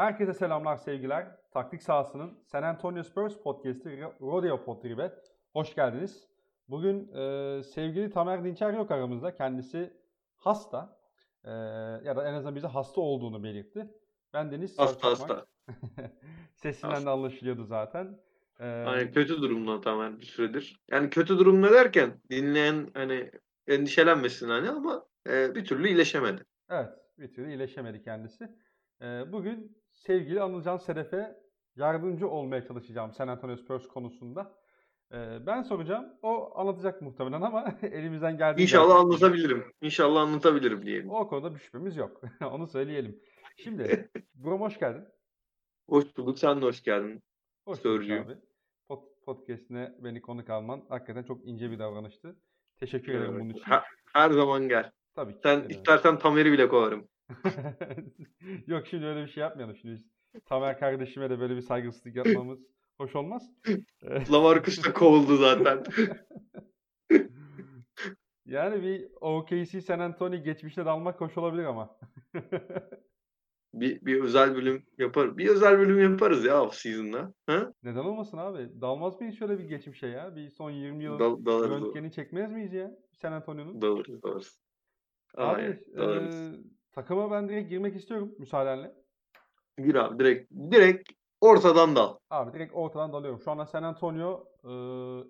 Herkese selamlar sevgiler. Taktik sahasının San Antonio Spurs podcast'i Rodeo Podrib'e hoş geldiniz. Bugün e, sevgili Tamer Dinçer yok aramızda. Kendisi hasta. E, ya da en azından bize hasta olduğunu belirtti. Ben Deniz Hasta hasta. Sesinden Hasta. de anlaşılıyordu zaten. E, Hani kötü durumda tamamen bir süredir. Yani kötü durumda derken dinleyen hani endişelenmesin hani ama e, bir türlü iyileşemedi. Evet, bir türlü iyileşemedi kendisi. Ee, bugün sevgili Anılcan Sedef'e yardımcı olmaya çalışacağım San Antonio Spurs konusunda. Ee, ben soracağım, o anlatacak muhtemelen ama elimizden geldiğince... İnşallah anlatabilirim. İnşallah anlatabilirim diyelim. O konuda bir şüphemiz yok. Onu söyleyelim. Şimdi, Buram hoş geldin. Hoş bulduk. Sen de hoş geldin. Hoş bulduk abi. Pod, podcast'ine beni konuk alman hakikaten çok ince bir davranıştı. Teşekkür ederim bunun için. Her, her zaman gel. Tabii ki. Sen gelirim. istersen Tamer'i bile kovarım. Yok şimdi öyle bir şey yapmayalım. Şimdi Tamer kardeşime de böyle bir saygısızlık yapmamız hoş olmaz. Lamarcus da kovuldu zaten. yani bir OKC San Antonio geçmişine dalmak hoş olabilir ama. bir, bir özel bölüm yapar. Bir özel bölüm yaparız ya off season'da. Ha? Neden olmasın abi? Dalmaz mıyız şöyle bir geçmişe ya? Bir son 20 yılın Dal, dalarız. röntgeni çekmez miyiz ya? San Antonio'nun. Dalarız, dalarız. Abi Aynen, dalarız. eee, takıma ben direkt girmek istiyorum müsaadenle. Gir abi direkt direkt ortadan dal. Abi direkt ortadan dalıyorum. Şu anda San Antonio eee,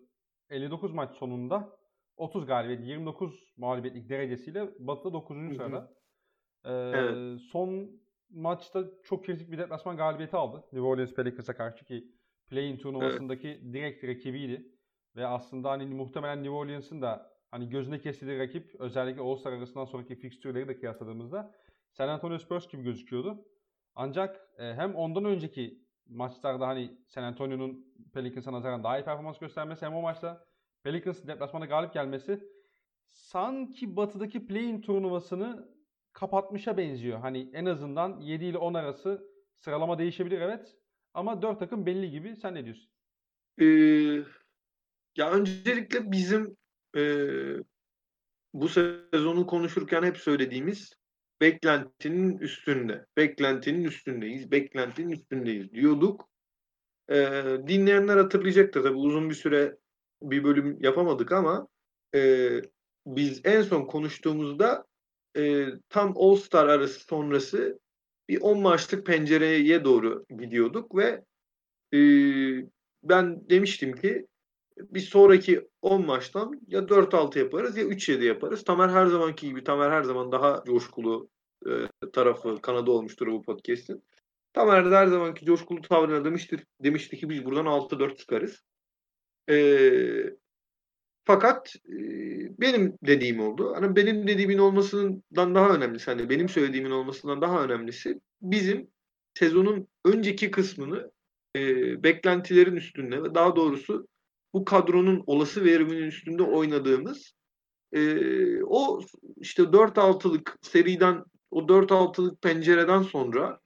59 maç sonunda 30 galibiyet, 29 mağlubiyetlik derecesiyle Batı'da 9. hı. sırada. Eee, Evet. Son maçta çok kritik bir deplasman galibiyeti aldı. New Orleans Pelicans'a karşı ki play-in turnuvasındaki direkt rakibiydi. Ve aslında hani muhtemelen New Orleans'ın da hani gözüne kestiği rakip özellikle All-Star arasından sonraki fikstürleri de kıyasladığımızda San Antonio Spurs gibi gözüküyordu. Ancak e, hem ondan önceki maçlarda hani San Antonio'nun Pelicans'a nazaran daha iyi performans göstermesi hem o maçta Pelicans'ın deplasmanda galip gelmesi sanki batıdaki play-in turnuvasını kapatmışa benziyor. Hani en azından 7 ile 10 arası sıralama değişebilir evet. Ama 4 takım belli gibi. Sen ne diyorsun? Ee, ya öncelikle bizim ee, bu sezonu konuşurken hep söylediğimiz beklentinin üstünde. Beklentinin üstündeyiz. Beklentinin üstündeyiz diyorduk. Ee, dinleyenler hatırlayacaktır. Tabii uzun bir süre bir bölüm yapamadık ama ee, biz en son konuştuğumuzda ee, tam All Star arası sonrası bir 10 maçlık pencereye doğru gidiyorduk ve ee, ben demiştim ki bir sonraki 10 maçtan ya 4-6 yaparız ya 3-7 yaparız. Tamer her zamanki gibi Tamer her zaman daha coşkulu e, tarafı kanadı olmuştur bu podcast'in. Tamer de her zamanki coşkulu tavrına demiştir, demişti ki biz buradan 6-4 çıkarız. E, fakat e, benim dediğim oldu. Hani benim dediğimin olmasından daha önemlisi, hani benim söylediğimin olmasından daha önemlisi bizim sezonun önceki kısmını e, beklentilerin üstünde ve daha doğrusu bu kadronun olası veriminin üstünde oynadığımız e, o işte 4-6'lık seriden o 4-6'lık pencereden sonra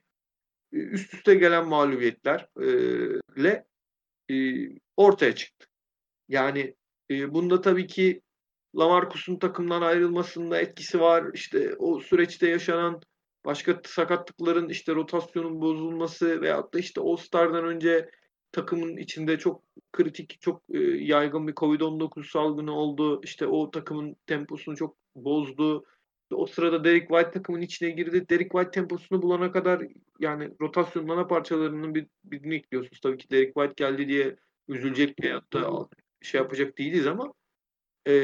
e, üst üste gelen mağlubiyetlerle e, ortaya çıktı. Yani e, bunda tabii ki Lamarcus'un takımdan ayrılmasında etkisi var. İşte o süreçte yaşanan başka sakatlıkların işte rotasyonun bozulması veyahut da işte All-Star'dan önce takımın içinde çok kritik, çok e, yaygın bir Covid-19 salgını oldu. İşte o takımın temposunu çok bozdu. O sırada Derek White takımın içine girdi. Derek White temposunu bulana kadar yani rotasyonun parçalarının bir, birini ekliyorsunuz. Tabii ki Derek White geldi diye üzülecek veyahut da şey yapacak değiliz ama e,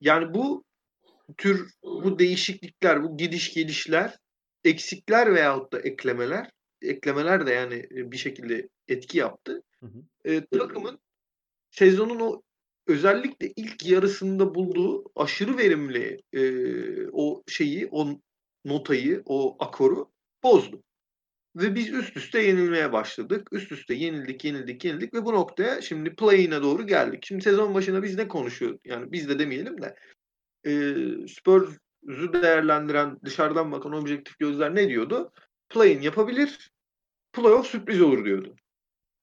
yani bu tür bu değişiklikler, bu gidiş gelişler, eksikler veyahut da eklemeler, eklemeler de yani e, bir şekilde etki yaptı. Hı hı. E, takımın sezonun o özellikle ilk yarısında bulduğu aşırı verimli e, o şeyi, o notayı, o akoru bozdu. Ve biz üst üste yenilmeye başladık. Üst üste yenildik, yenildik, yenildik ve bu noktaya şimdi play-in'e doğru geldik. Şimdi sezon başına biz ne konuşuyorduk? Yani biz de demeyelim de e, Spurs'u değerlendiren dışarıdan bakan objektif gözler ne diyordu? Play-in yapabilir, playoff sürpriz olur diyordu.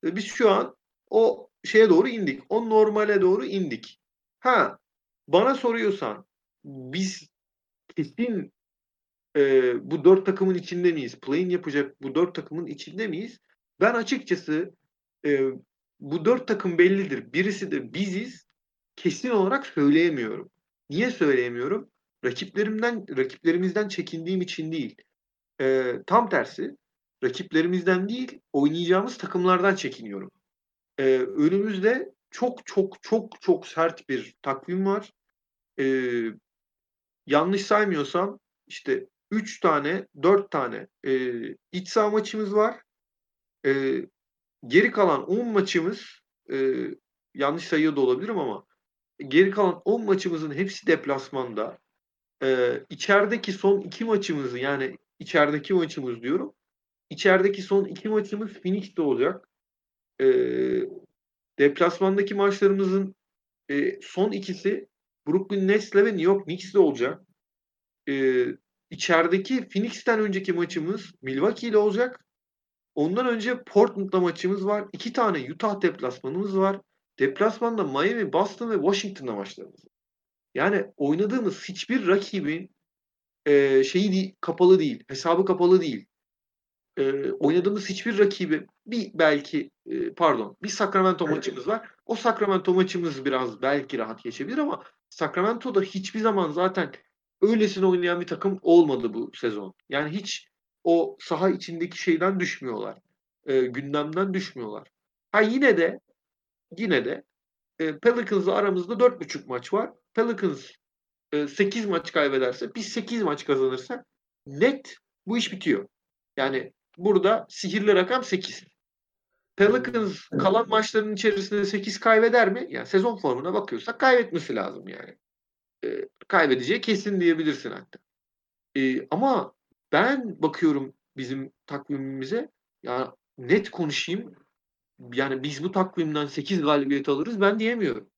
Ve biz şu an o şeye doğru indik. O normale doğru indik. Ha, bana soruyorsan biz kesin e, bu dört takımın içinde miyiz? Play-in yapacak bu dört takımın içinde miyiz? Ben açıkçası e, bu dört takım bellidir. Birisi de biziz. Kesin olarak söyleyemiyorum. Niye söyleyemiyorum? Rakiplerimden, rakiplerimizden çekindiğim için değil. E, tam tersi. Rakiplerimizden değil, oynayacağımız takımlardan çekiniyorum. E, önümüzde çok çok çok çok sert bir takvim var. E, yanlış saymıyorsam işte 3 tane, 4 tane e, iç saha maçımız var. E, geri kalan 10 maçımız e, yanlış sayıyor da olabilirim ama geri kalan 10 maçımızın hepsi deplasmanda. E, içerideki son 2 maçımızı yani içerideki maçımız diyorum. İçerideki son 2 maçımız Phoenix'te olacak. E, deplasmandaki maçlarımızın e, son ikisi Brooklyn Nets'le ve New York Knicks'le olacak. E, içerideki Phoenix'ten önceki maçımız Milwaukee ile olacak. Ondan önce Portland'da maçımız var. İki tane Utah deplasmanımız var. Deplasmanda Miami, Boston ve Washington'da maçlarımız var. Yani oynadığımız hiçbir rakibin e, şeyi değil, kapalı değil, hesabı kapalı değil. E, oynadığımız hiçbir rakibi bir belki e, pardon bir Sacramento maçımız var. O Sacramento maçımız biraz belki rahat geçebilir ama Sacramento'da hiçbir zaman zaten öylesine oynayan bir takım olmadı bu sezon. Yani hiç o saha içindeki şeyden düşmüyorlar. E, gündemden düşmüyorlar. Ha yine de yine de e, Pelicans'la aramızda 4,5 maç var. Pelicans 8 maç kaybederse biz 8 maç kazanırsak net bu iş bitiyor. Yani burada sihirli rakam 8. Pelicans kalan maçların içerisinde 8 kaybeder mi? Yani sezon formuna bakıyorsak kaybetmesi lazım yani. E, kaybedeceği kesin diyebilirsin hatta. E, ama ben bakıyorum bizim takvimimize ya net konuşayım yani biz bu takvimden 8 galibiyet alırız ben diyemiyorum.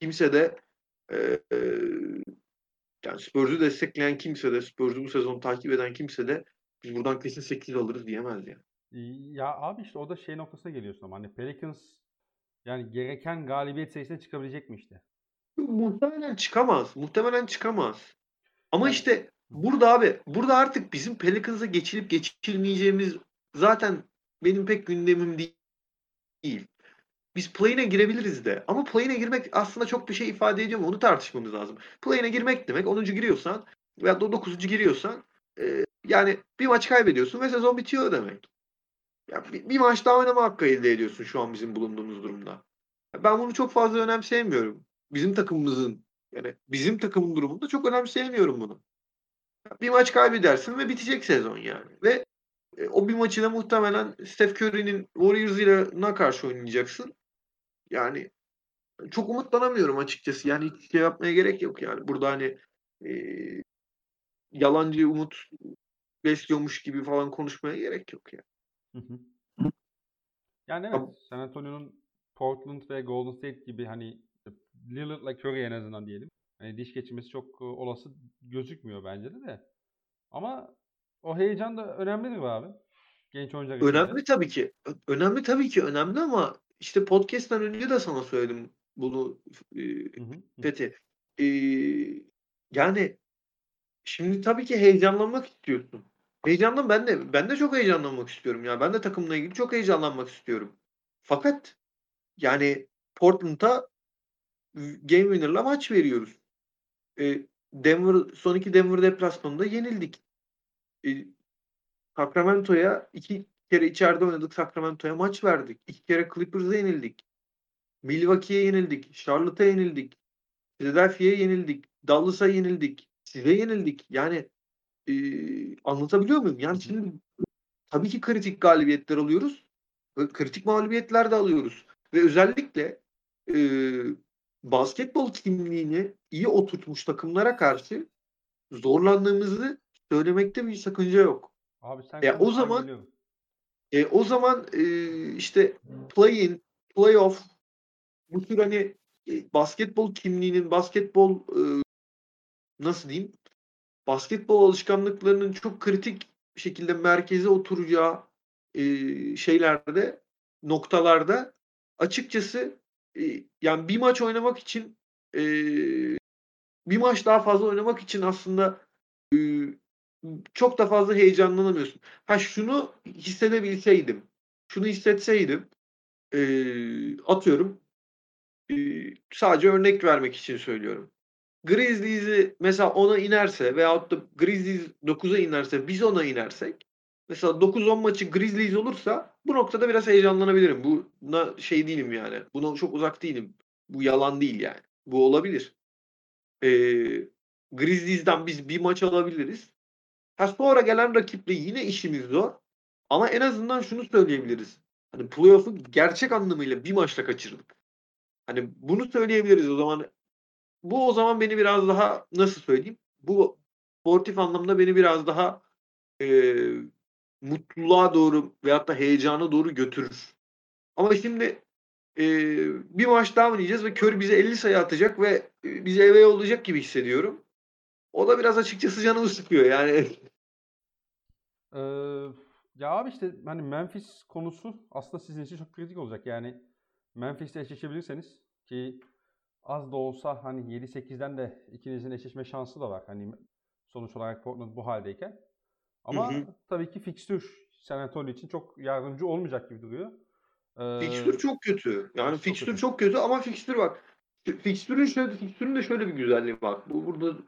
Kimse de e, e, yani Spurs'u destekleyen kimse de Spurs'u bu sezon takip eden kimse de biz buradan kesin 8 alırız diyemez yani. Ya abi işte o da şey noktasına geliyorsun ama hani Pelicans yani gereken galibiyet sayısına çıkabilecek mi işte? Muhtemelen çıkamaz. Muhtemelen çıkamaz. Ama yani, işte burada abi burada artık bizim Pelicans'a geçilip geçilmeyeceğimiz zaten benim pek gündemim değil. Biz play'ine girebiliriz de. Ama play'ine girmek aslında çok bir şey ifade ediyor mu? Onu tartışmamız lazım. Play'ine girmek demek 10. giriyorsan veya 9. giriyorsan e, yani bir maç kaybediyorsun ve sezon bitiyor demek. Ya bir, bir maç daha oynama hakkı elde ediyorsun şu an bizim bulunduğumuz durumda. Ben bunu çok fazla önemseyemiyorum. Bizim takımımızın yani bizim takımın durumunda çok önemseyemiyorum bunu. Bir maç kaybedersin ve bitecek sezon yani. Ve e, o bir maçı da muhtemelen Steph Curry'nin Warriors ile karşı oynayacaksın. Yani çok umutlanamıyorum açıkçası. Yani hiç şey yapmaya gerek yok yani. Burada hani e, yalancı umut besliyormuş gibi falan konuşmaya gerek yok yani. Yani evet, San Antonio'nun Portland ve Golden State gibi hani Lillard'la Curry en azından diyelim. Hani diş geçirmesi çok olası gözükmüyor bence de de. Ama o heyecan da önemlidir be abi. Genç oyuncular Önemli tabii ki. Önemli tabii ki önemli ama işte podcast'tan önce de sana söyledim bunu e, Fethi. E, yani şimdi tabii ki heyecanlanmak istiyorsun. Heyecanlan ben de ben de çok heyecanlanmak istiyorum ya. Ben de takımla ilgili çok heyecanlanmak istiyorum. Fakat yani Portland'a game winner'la maç veriyoruz. E, Denver son iki Denver deplasmanında yenildik. E, Sacramento'ya iki kere içeride oynadık. Sacramento'ya maç verdik. İki kere Clippers'a yenildik. Milwaukee'ye yenildik. Charlotte'a yenildik. Philadelphia'ya yenildik. Dallas'a yenildik. Size yenildik. Yani e, anlatabiliyor muyum? Yani şimdi tabii ki kritik galibiyetler alıyoruz. Kritik mağlubiyetler de alıyoruz. Ve özellikle e, basketbol kimliğini iyi oturtmuş takımlara karşı zorlandığımızı söylemekte bir sakınca yok. Abi sen e, o zaman e, o zaman e, işte play-in, play-off bu tür hani e, basketbol kimliğinin, basketbol e, nasıl diyeyim? Basketbol alışkanlıklarının çok kritik şekilde merkeze oturacağı e, şeylerde, noktalarda açıkçası e, yani bir maç oynamak için e, bir maç daha fazla oynamak için aslında ııı, çok da fazla heyecanlanamıyorsun. Ha şunu hissedebilseydim, şunu hissetseydim, eee, atıyorum, eee, sadece örnek vermek için söylüyorum. Grizzlies'i mesela 10'a inerse veyahut da Grizzlies 9'a inerse, biz 10'a inersek, mesela 9-10 maçı Grizzlies olursa bu noktada biraz heyecanlanabilirim. Buna şey değilim yani, buna çok uzak değilim. Bu yalan değil yani. Bu olabilir. Eee, Grizzlies'den biz bir maç alabiliriz. Ha, sonra gelen rakiple yine işimiz zor ama en azından şunu söyleyebiliriz. Hani playoff'u gerçek anlamıyla bir maçla kaçırdık. Hani bunu söyleyebiliriz o zaman. Bu o zaman beni biraz daha nasıl söyleyeyim? Bu sportif anlamda beni biraz daha eee, mutluluğa doğru veyahut da heyecana doğru götürür. Ama şimdi eee, bir maç daha oynayacağız ve Curry bize 50 sayı atacak ve bizi eve yollayacak gibi hissediyorum. O da biraz açıkçası canımı sıkıyor yani. Eee, ya abi işte hani Memphis konusu aslında sizin için çok kritik olacak. Yani Memphis'le eşleşebilirseniz ki az da olsa hani 7-8'den de ikinizin eşleşme şansı da var. Hani sonuç olarak Portland bu haldeyken. Ama Hı hı. tabii ki fikstür San Antonio için çok yardımcı olmayacak gibi duruyor. Fikstür Eee çok kötü. Yani fikstür çok kötü ama fikstür bak. Fikstürün şöyle fikstürün de şöyle bir güzelliği var. Bu burada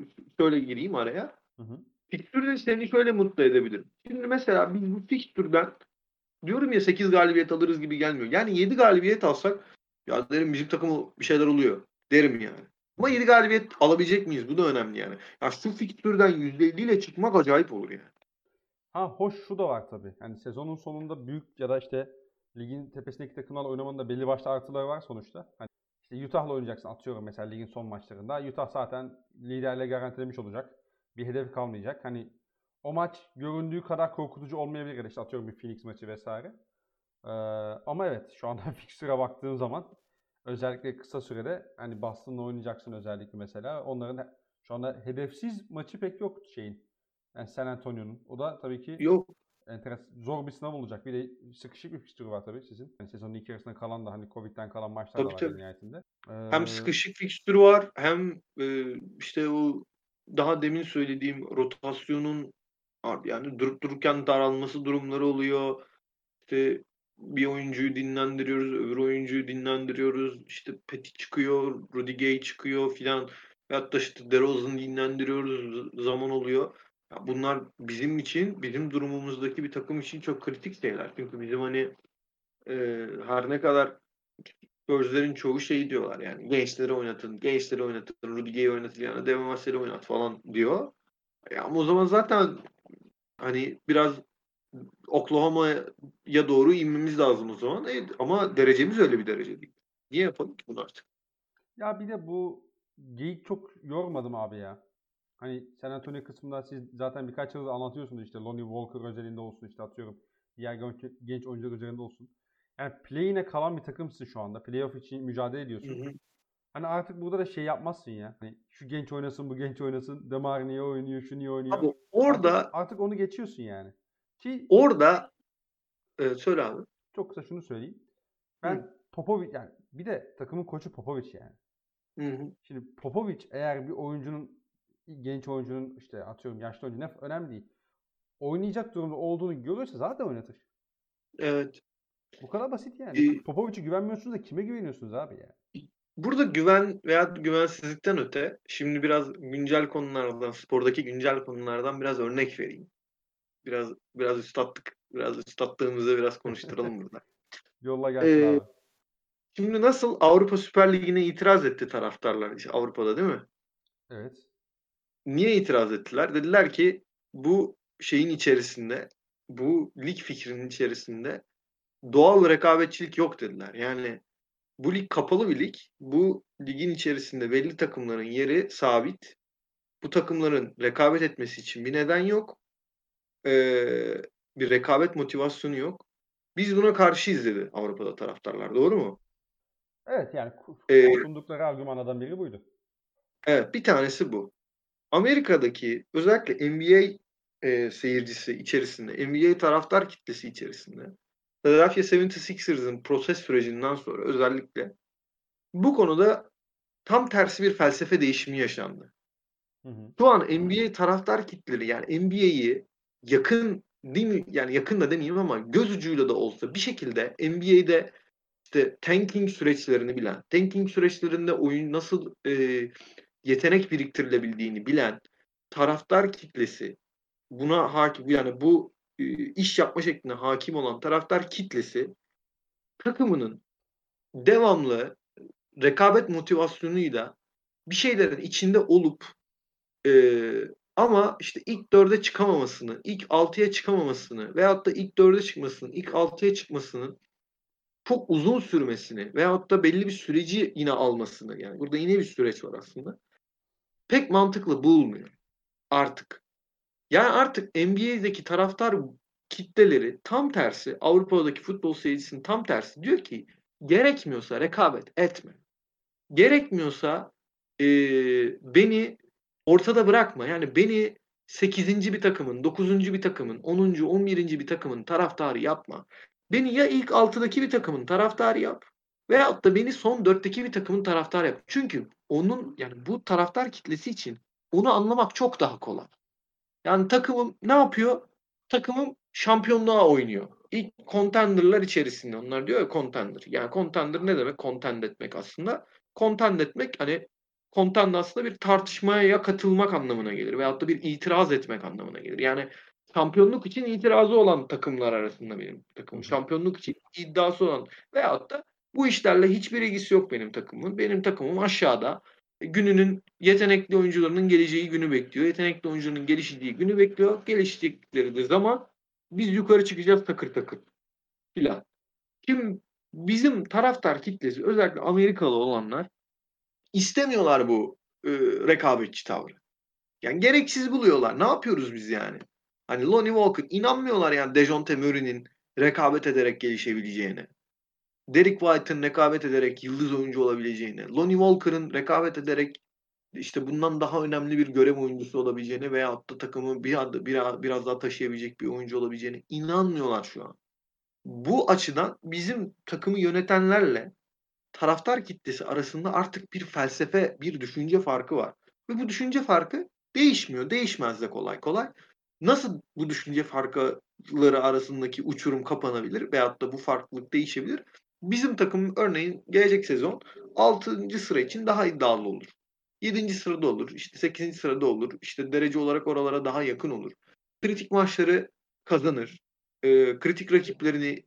şöyle gireyim araya. Hı hı. Fikstür de seni şöyle mutlu edebilir. Şimdi mesela biz bu fikstürden diyorum ya 8 galibiyet alırız gibi gelmiyor. Yani 7 galibiyet alsak ya derim bizim takım bir şeyler oluyor derim yani. Ama 7 galibiyet alabilecek miyiz? Bu da önemli yani. Ya şu fikstürden %50 ile çıkmak acayip olur yani. Ha hoş şu da var tabii. Yani sezonun sonunda büyük ya da işte ligin tepesindeki takımlarla oynamanın da belli başlı artıları var sonuçta. Hani işte Utah'la oynayacaksın atıyorum mesela ligin son maçlarında. Utah zaten liderle garantilemiş olacak. Bir hedef kalmayacak. Hani o maç göründüğü kadar korkutucu olmayabilir. İşte atıyorum bir Phoenix maçı vesaire. Ee, ama evet şu anda fikstüre baktığım zaman özellikle kısa sürede hani Boston'la oynayacaksın özellikle mesela. Onların şu anda hedefsiz maçı pek yok şeyin. Yani San Antonio'nun. O da tabii ki Yok. Enteres zor bir sınav olacak. Bir de sıkışık bir fikstürü var tabii sizin. Yani sezonun ilk yarısında kalan da hani Covid'den kalan maçlar da Tabii var tabii. nihayetinde. Hem Ee, sıkışık fikstürü var hem e, işte o daha demin söylediğim rotasyonun yani durup dururken daralması durumları oluyor. İşte bir oyuncuyu dinlendiriyoruz, öbür oyuncuyu dinlendiriyoruz. İşte Petty çıkıyor, Rudy Gay çıkıyor filan. Veyahut da işte DeRozan'ı dinlendiriyoruz, zaman oluyor. Bunlar bizim için, bizim durumumuzdaki bir takım için çok kritik şeyler. Çünkü bizim hani e, her ne kadar Spurs'lerin çoğu şey diyorlar yani gençleri oynatın, gençleri oynatın, Rudy Gay'i oynatın yani Vassell'i oynat falan diyor. Ya ama o zaman zaten hani biraz Oklahoma'ya doğru inmemiz lazım o zaman. E, ama derecemiz öyle bir derece değil. Niye yapalım ki bunu artık? Ya bir de bu geyik çok yormadım abi ya. Hani San Antonio kısmında siz zaten birkaç yıldır anlatıyorsunuz işte Lonnie Walker özelinde olsun işte atıyorum diğer genç, genç oyuncular üzerinde olsun. Yani play'ine kalan bir takımsın şu anda. Playoff için mücadele ediyorsun. Hı hı. Hani artık burada da şey yapmazsın ya. Hani şu genç oynasın, bu genç oynasın. Demar niye oynuyor, şu niye oynuyor. Abi Artık, orada artık onu geçiyorsun yani. Ki orada e, söyle abi. çok kısa şunu söyleyeyim. Ben Hı. Popovic yani bir de takımın koçu Popovic yani. Hı hı. Şimdi Popovic eğer bir oyuncunun genç oyuncunun işte atıyorum yaşlı oyuncu ne önemli değil. Oynayacak durumda olduğunu görürse zaten oynatır. Evet. Bu kadar basit yani. Ee, Popovic'e güvenmiyorsunuz da kime güveniyorsunuz abi ya? Burada güven veya güvensizlikten öte şimdi biraz güncel konulardan, spordaki güncel konulardan biraz örnek vereyim. Biraz biraz üstatlık, biraz üstatlığımızı biraz konuşturalım burada. Yolla gelsin Ee, abi. şimdi nasıl Avrupa Süper Ligi'ne itiraz etti taraftarlar işte Avrupa'da değil mi? Evet. Niye itiraz ettiler? Dediler ki bu şeyin içerisinde, bu lig fikrinin içerisinde doğal rekabetçilik yok dediler. Yani bu lig kapalı bir lig. Bu ligin içerisinde belli takımların yeri sabit. Bu takımların rekabet etmesi için bir neden yok. Ee, bir rekabet motivasyonu yok. Biz buna karşıyız dedi Avrupa'da taraftarlar. Doğru mu? Evet yani ku- Ee, sundukları argümanlardan biri buydu. evet bir tanesi bu. Amerika'daki özellikle NBA e, seyircisi içerisinde, NBA taraftar kitlesi içerisinde Philadelphia 76ers'ın proses sürecinden sonra özellikle bu konuda tam tersi bir felsefe değişimi yaşandı. Hı hı. Şu an NBA taraftar kitleri yani NBA'yi yakın değil mi? Yani yakın da demeyeyim ama göz ucuyla da olsa bir şekilde NBA'de işte tanking süreçlerini bilen, tanking süreçlerinde oyun nasıl e, yetenek biriktirilebildiğini bilen taraftar kitlesi buna hakim yani bu e, iş yapma şekline hakim olan taraftar kitlesi takımının devamlı rekabet motivasyonuyla bir şeylerin içinde olup e, ama işte ilk dörde çıkamamasını, ilk altıya çıkamamasını veyahut da ilk dörde çıkmasının, ilk altıya çıkmasının çok uzun sürmesini veyahut da belli bir süreci yine almasını yani burada yine bir süreç var aslında. Pek mantıklı bulmuyor artık. Yani artık NBA'deki taraftar kitleleri tam tersi Avrupa'daki futbol seyircisinin tam tersi diyor ki gerekmiyorsa rekabet etme. Gerekmiyorsa e, beni ortada bırakma. Yani beni 8. bir takımın, 9. bir takımın, 10. 11. bir takımın taraftarı yapma. Beni ya ilk 6'daki bir takımın taraftarı yap veyahut da beni son 4'teki bir takımın taraftarı yap. Çünkü onun yani bu taraftar kitlesi için onu anlamak çok daha kolay. Yani takımım ne yapıyor? Takımım şampiyonluğa oynuyor. İlk contender'lar içerisinde. Onlar diyor ya contender. Yani contender ne demek? Contend etmek aslında. Contend etmek hani contend aslında bir tartışmaya katılmak anlamına gelir. Veyahut da bir itiraz etmek anlamına gelir. Yani şampiyonluk için itirazı olan takımlar arasında benim takımım. Şampiyonluk için iddiası olan veyahut da bu işlerle hiçbir ilgisi yok benim takımımın. Benim takımım aşağıda gününün yetenekli oyuncularının geleceği günü bekliyor. Yetenekli oyuncunun gelişeceği günü bekliyor. Gelişecekleri de zaman biz yukarı çıkacağız takır takır filan. Kim bizim taraftar kitlesi özellikle Amerikalı olanlar istemiyorlar bu e, rekabetçi tavrı. Yani gereksiz buluyorlar. Ne yapıyoruz biz yani? Hani Lonnie Walker inanmıyorlar yani Dejounte Murray'nin rekabet ederek gelişebileceğine. Derek White'ın rekabet ederek yıldız oyuncu olabileceğine. Lonnie Walker'ın rekabet ederek işte bundan daha önemli bir görev oyuncusu olabileceğine veya da takımı bir anda biraz, biraz daha taşıyabilecek bir oyuncu olabileceğine inanmıyorlar şu an. Bu açıdan bizim takımı yönetenlerle taraftar kitlesi arasında artık bir felsefe, bir düşünce farkı var. Ve bu düşünce farkı değişmiyor. Değişmez de kolay kolay. Nasıl bu düşünce farkları arasındaki uçurum kapanabilir veyahut da bu farklılık değişebilir? Bizim takım örneğin gelecek sezon 6. sıra için daha iddialı olur. 7. sırada olur, işte 8. sırada olur, işte derece olarak oralara daha yakın olur. Kritik maçları kazanır, e, kritik rakiplerini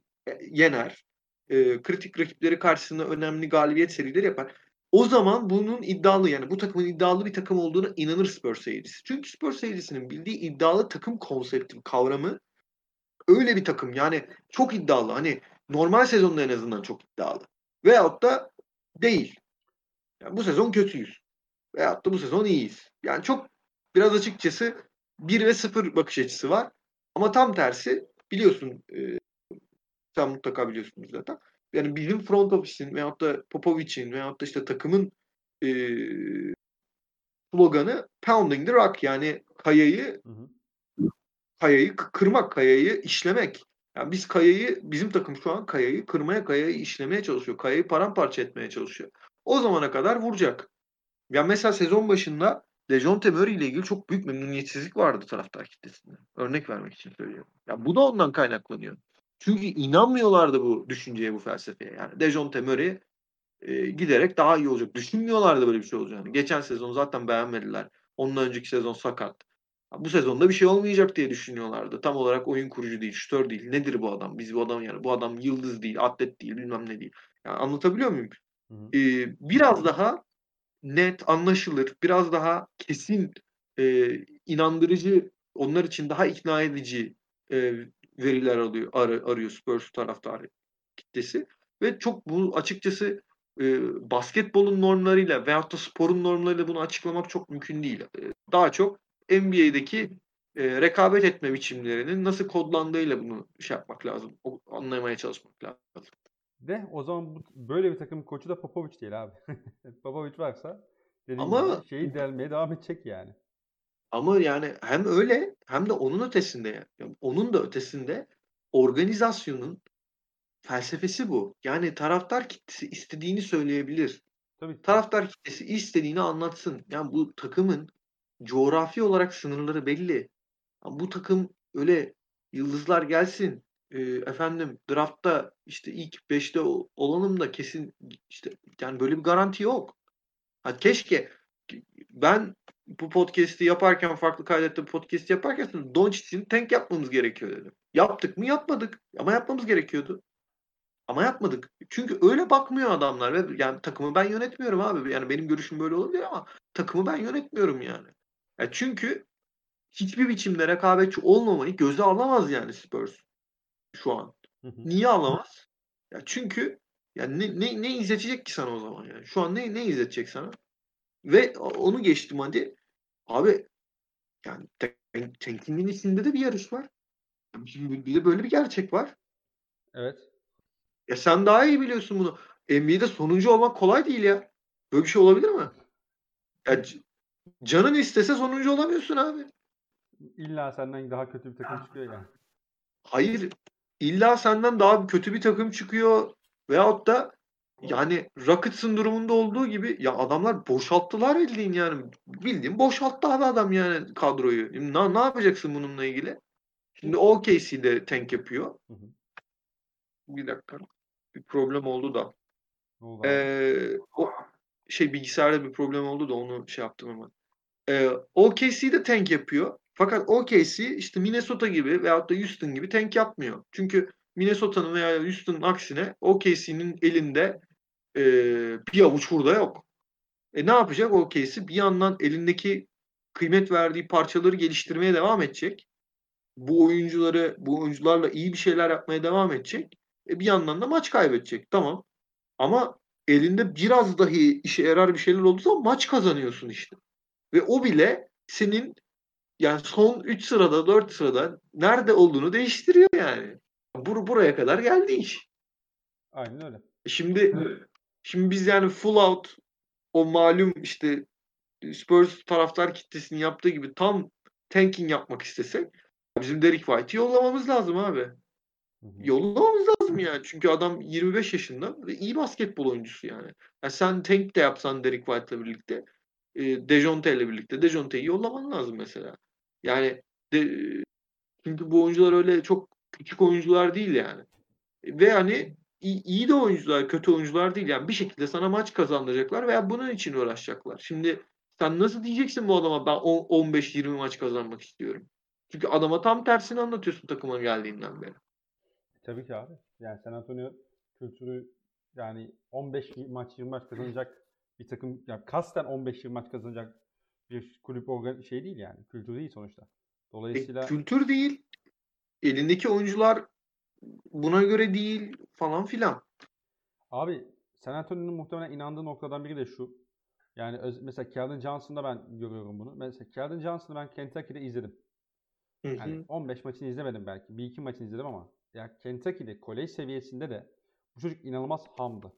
yener, e, kritik rakipleri karşısında önemli galibiyet serileri yapar. O zaman bunun iddialı yani bu takımın iddialı bir takım olduğuna inanır Spurs seyircisi. Çünkü Spurs seyircisinin bildiği iddialı takım konsepti, kavramı öyle bir takım. Yani çok iddialı. Hani normal sezonda en azından çok iddialı. Veyahut da değil. Yani bu sezon kötüyüz. Veyahut da bu sezon iyiyiz. Yani çok biraz açıkçası 1 ve 0 bakış açısı var. Ama tam tersi biliyorsun e, sen mutlaka biliyorsunuz zaten. Yani bizim front office'in veyahut da Popovic'in veyahut da işte takımın e, sloganı pounding the rock yani kayayı hı hı. kayayı kırmak, kayayı işlemek. Yani biz kayayı bizim takım şu an kayayı kırmaya, kayayı işlemeye çalışıyor. Kayayı paramparça etmeye çalışıyor. O zamana kadar vuracak. Ya mesela sezon başında Dejounte Murray ile ilgili çok büyük memnuniyetsizlik vardı taraftar kitlesinde. Örnek vermek için söylüyorum. Ya bu da ondan kaynaklanıyor. Çünkü inanmıyorlardı bu düşünceye, bu felsefeye. Yani Dejounte Murray e, giderek daha iyi olacak. Düşünmüyorlardı böyle bir şey olacağını. Geçen sezon zaten beğenmediler. Ondan önceki sezon sakat. Bu sezonda bir şey olmayacak diye düşünüyorlardı. Tam olarak oyun kurucu değil, şütör değil. Nedir bu adam? Biz bu adam yani bu adam yıldız değil, atlet değil, bilmem ne değil. Yani anlatabiliyor muyum? Hı hı. Ee, biraz daha net, anlaşılır, biraz daha kesin, e, inandırıcı, onlar için daha ikna edici e, veriler alıyor, ar arıyor Spurs taraftarı kitlesi. Ve çok bu açıkçası e, basketbolun normlarıyla veyahut da sporun normlarıyla bunu açıklamak çok mümkün değil. E, daha çok NBA'deki e, rekabet etme biçimlerinin nasıl kodlandığıyla bunu şey yapmak lazım. O, anlamaya çalışmak lazım. De o zaman bu, böyle bir takım koçu da Popovic değil abi. Popovic varsa dediğim Ama, gibi şeyi delmeye devam edecek yani. Ama yani hem öyle hem de onun ötesinde yani onun da ötesinde organizasyonun felsefesi bu. Yani taraftar kitlesi istediğini söyleyebilir. Tabii. Taraftar kitlesi istediğini anlatsın. Yani bu takımın coğrafi olarak sınırları belli. Bu takım öyle yıldızlar gelsin. E, efendim draftta işte ilk 5'te olalım da kesin işte yani böyle bir garanti yok. Ha, keşke ben bu podcast'i yaparken farklı kaydette podcast yaparken Doncic'in tank yapmamız gerekiyor dedim. Yaptık mı? Yapmadık. Ama yapmamız gerekiyordu. Ama yapmadık. Çünkü öyle bakmıyor adamlar ve yani takımı ben yönetmiyorum abi. Yani benim görüşüm böyle olabilir ama takımı ben yönetmiyorum yani. Yani çünkü hiçbir biçimde rekabetçi olmamayı göze alamaz yani Spurs şu an. Niye alamaz? Ya çünkü yani ne, ne, ne izletecek ki sana o zaman yani? Şu an ne, ne izletecek sana? Ve onu geçtim hadi. Abi yani tankingin içinde de bir yarış var. Bir de böyle bir gerçek var. Evet. Ya sen daha iyi biliyorsun bunu. NBA'de sonuncu olmak kolay değil ya. Böyle bir şey olabilir mi? Ya, canın istese sonuncu olamıyorsun abi. İlla senden daha kötü bir takım çıkıyor yani. Hayır. İlla senden daha kötü bir takım çıkıyor. Veyahut da yani Rockets'ın durumunda olduğu gibi ya adamlar boşalttılar bildiğin yani. Bildiğin boşalttı abi adam yani kadroyu. Ne, ne yapacaksın bununla ilgili? Şimdi OKC'de tank yapıyor. Hı hı. Bir dakika. Bir problem oldu da. oldu ee, o şey bilgisayarda bir problem oldu da onu şey yaptım ama. Ee, OKC'de tank yapıyor. Fakat OKC işte Minnesota gibi veyahut da Houston gibi tank yapmıyor. Çünkü Minnesota'nın veya Houston'ın aksine OKC'nin elinde e, bir avuç hurda yok. E ne yapacak OKC? Bir yandan elindeki kıymet verdiği parçaları geliştirmeye devam edecek. Bu oyuncuları, bu oyuncularla iyi bir şeyler yapmaya devam edecek. E bir yandan da maç kaybedecek. Tamam. Ama elinde biraz dahi işe yarar bir şeyler olduğu zaman maç kazanıyorsun işte. Ve o bile senin yani son 3 sırada 4 sırada nerede olduğunu değiştiriyor yani. Bur buraya kadar geldi iş. Aynen öyle. Şimdi şimdi biz yani full out o malum işte Spurs taraftar kitlesinin yaptığı gibi tam tanking yapmak istesek bizim Derek White'i yollamamız lazım abi. Yollamamız lazım yani. Çünkü adam 25 yaşında ve iyi basketbol oyuncusu yani. yani sen tank de yapsan Derek White'la birlikte e, Dejounte ile birlikte Dejounte'yi yollaman lazım mesela. Yani de, çünkü bu oyuncular öyle çok küçük oyuncular değil yani. Ve hani iyi de oyuncular, kötü oyuncular değil. Yani bir şekilde sana maç kazandıracaklar veya bunun için uğraşacaklar. Şimdi sen nasıl diyeceksin bu adama ben 15-20 maç kazanmak istiyorum. Çünkü adama tam tersini anlatıyorsun takıma geldiğinden beri. Tabii ki abi. Yani San Antonio kültürü yani 15 maç 20 maç kazanacak bir takım ya kasten 15-20 maç kazanacak bir kulüp organ şey değil yani. Kültür değil sonuçta. Dolayısıyla e, kültür değil. Elindeki oyuncular buna göre değil falan filan. Abi San Antonio'nun muhtemelen inandığı noktadan biri de şu. Yani öz, mesela Keldon Johnson'da ben görüyorum bunu. Mesela Keldon Johnson'ı ben Kentucky'de izledim. Hı hı. Yani 15 maçını izlemedim belki. Bir iki maçını izledim ama ya Kentucky'de kolej seviyesinde de bu çocuk inanılmaz hamdı.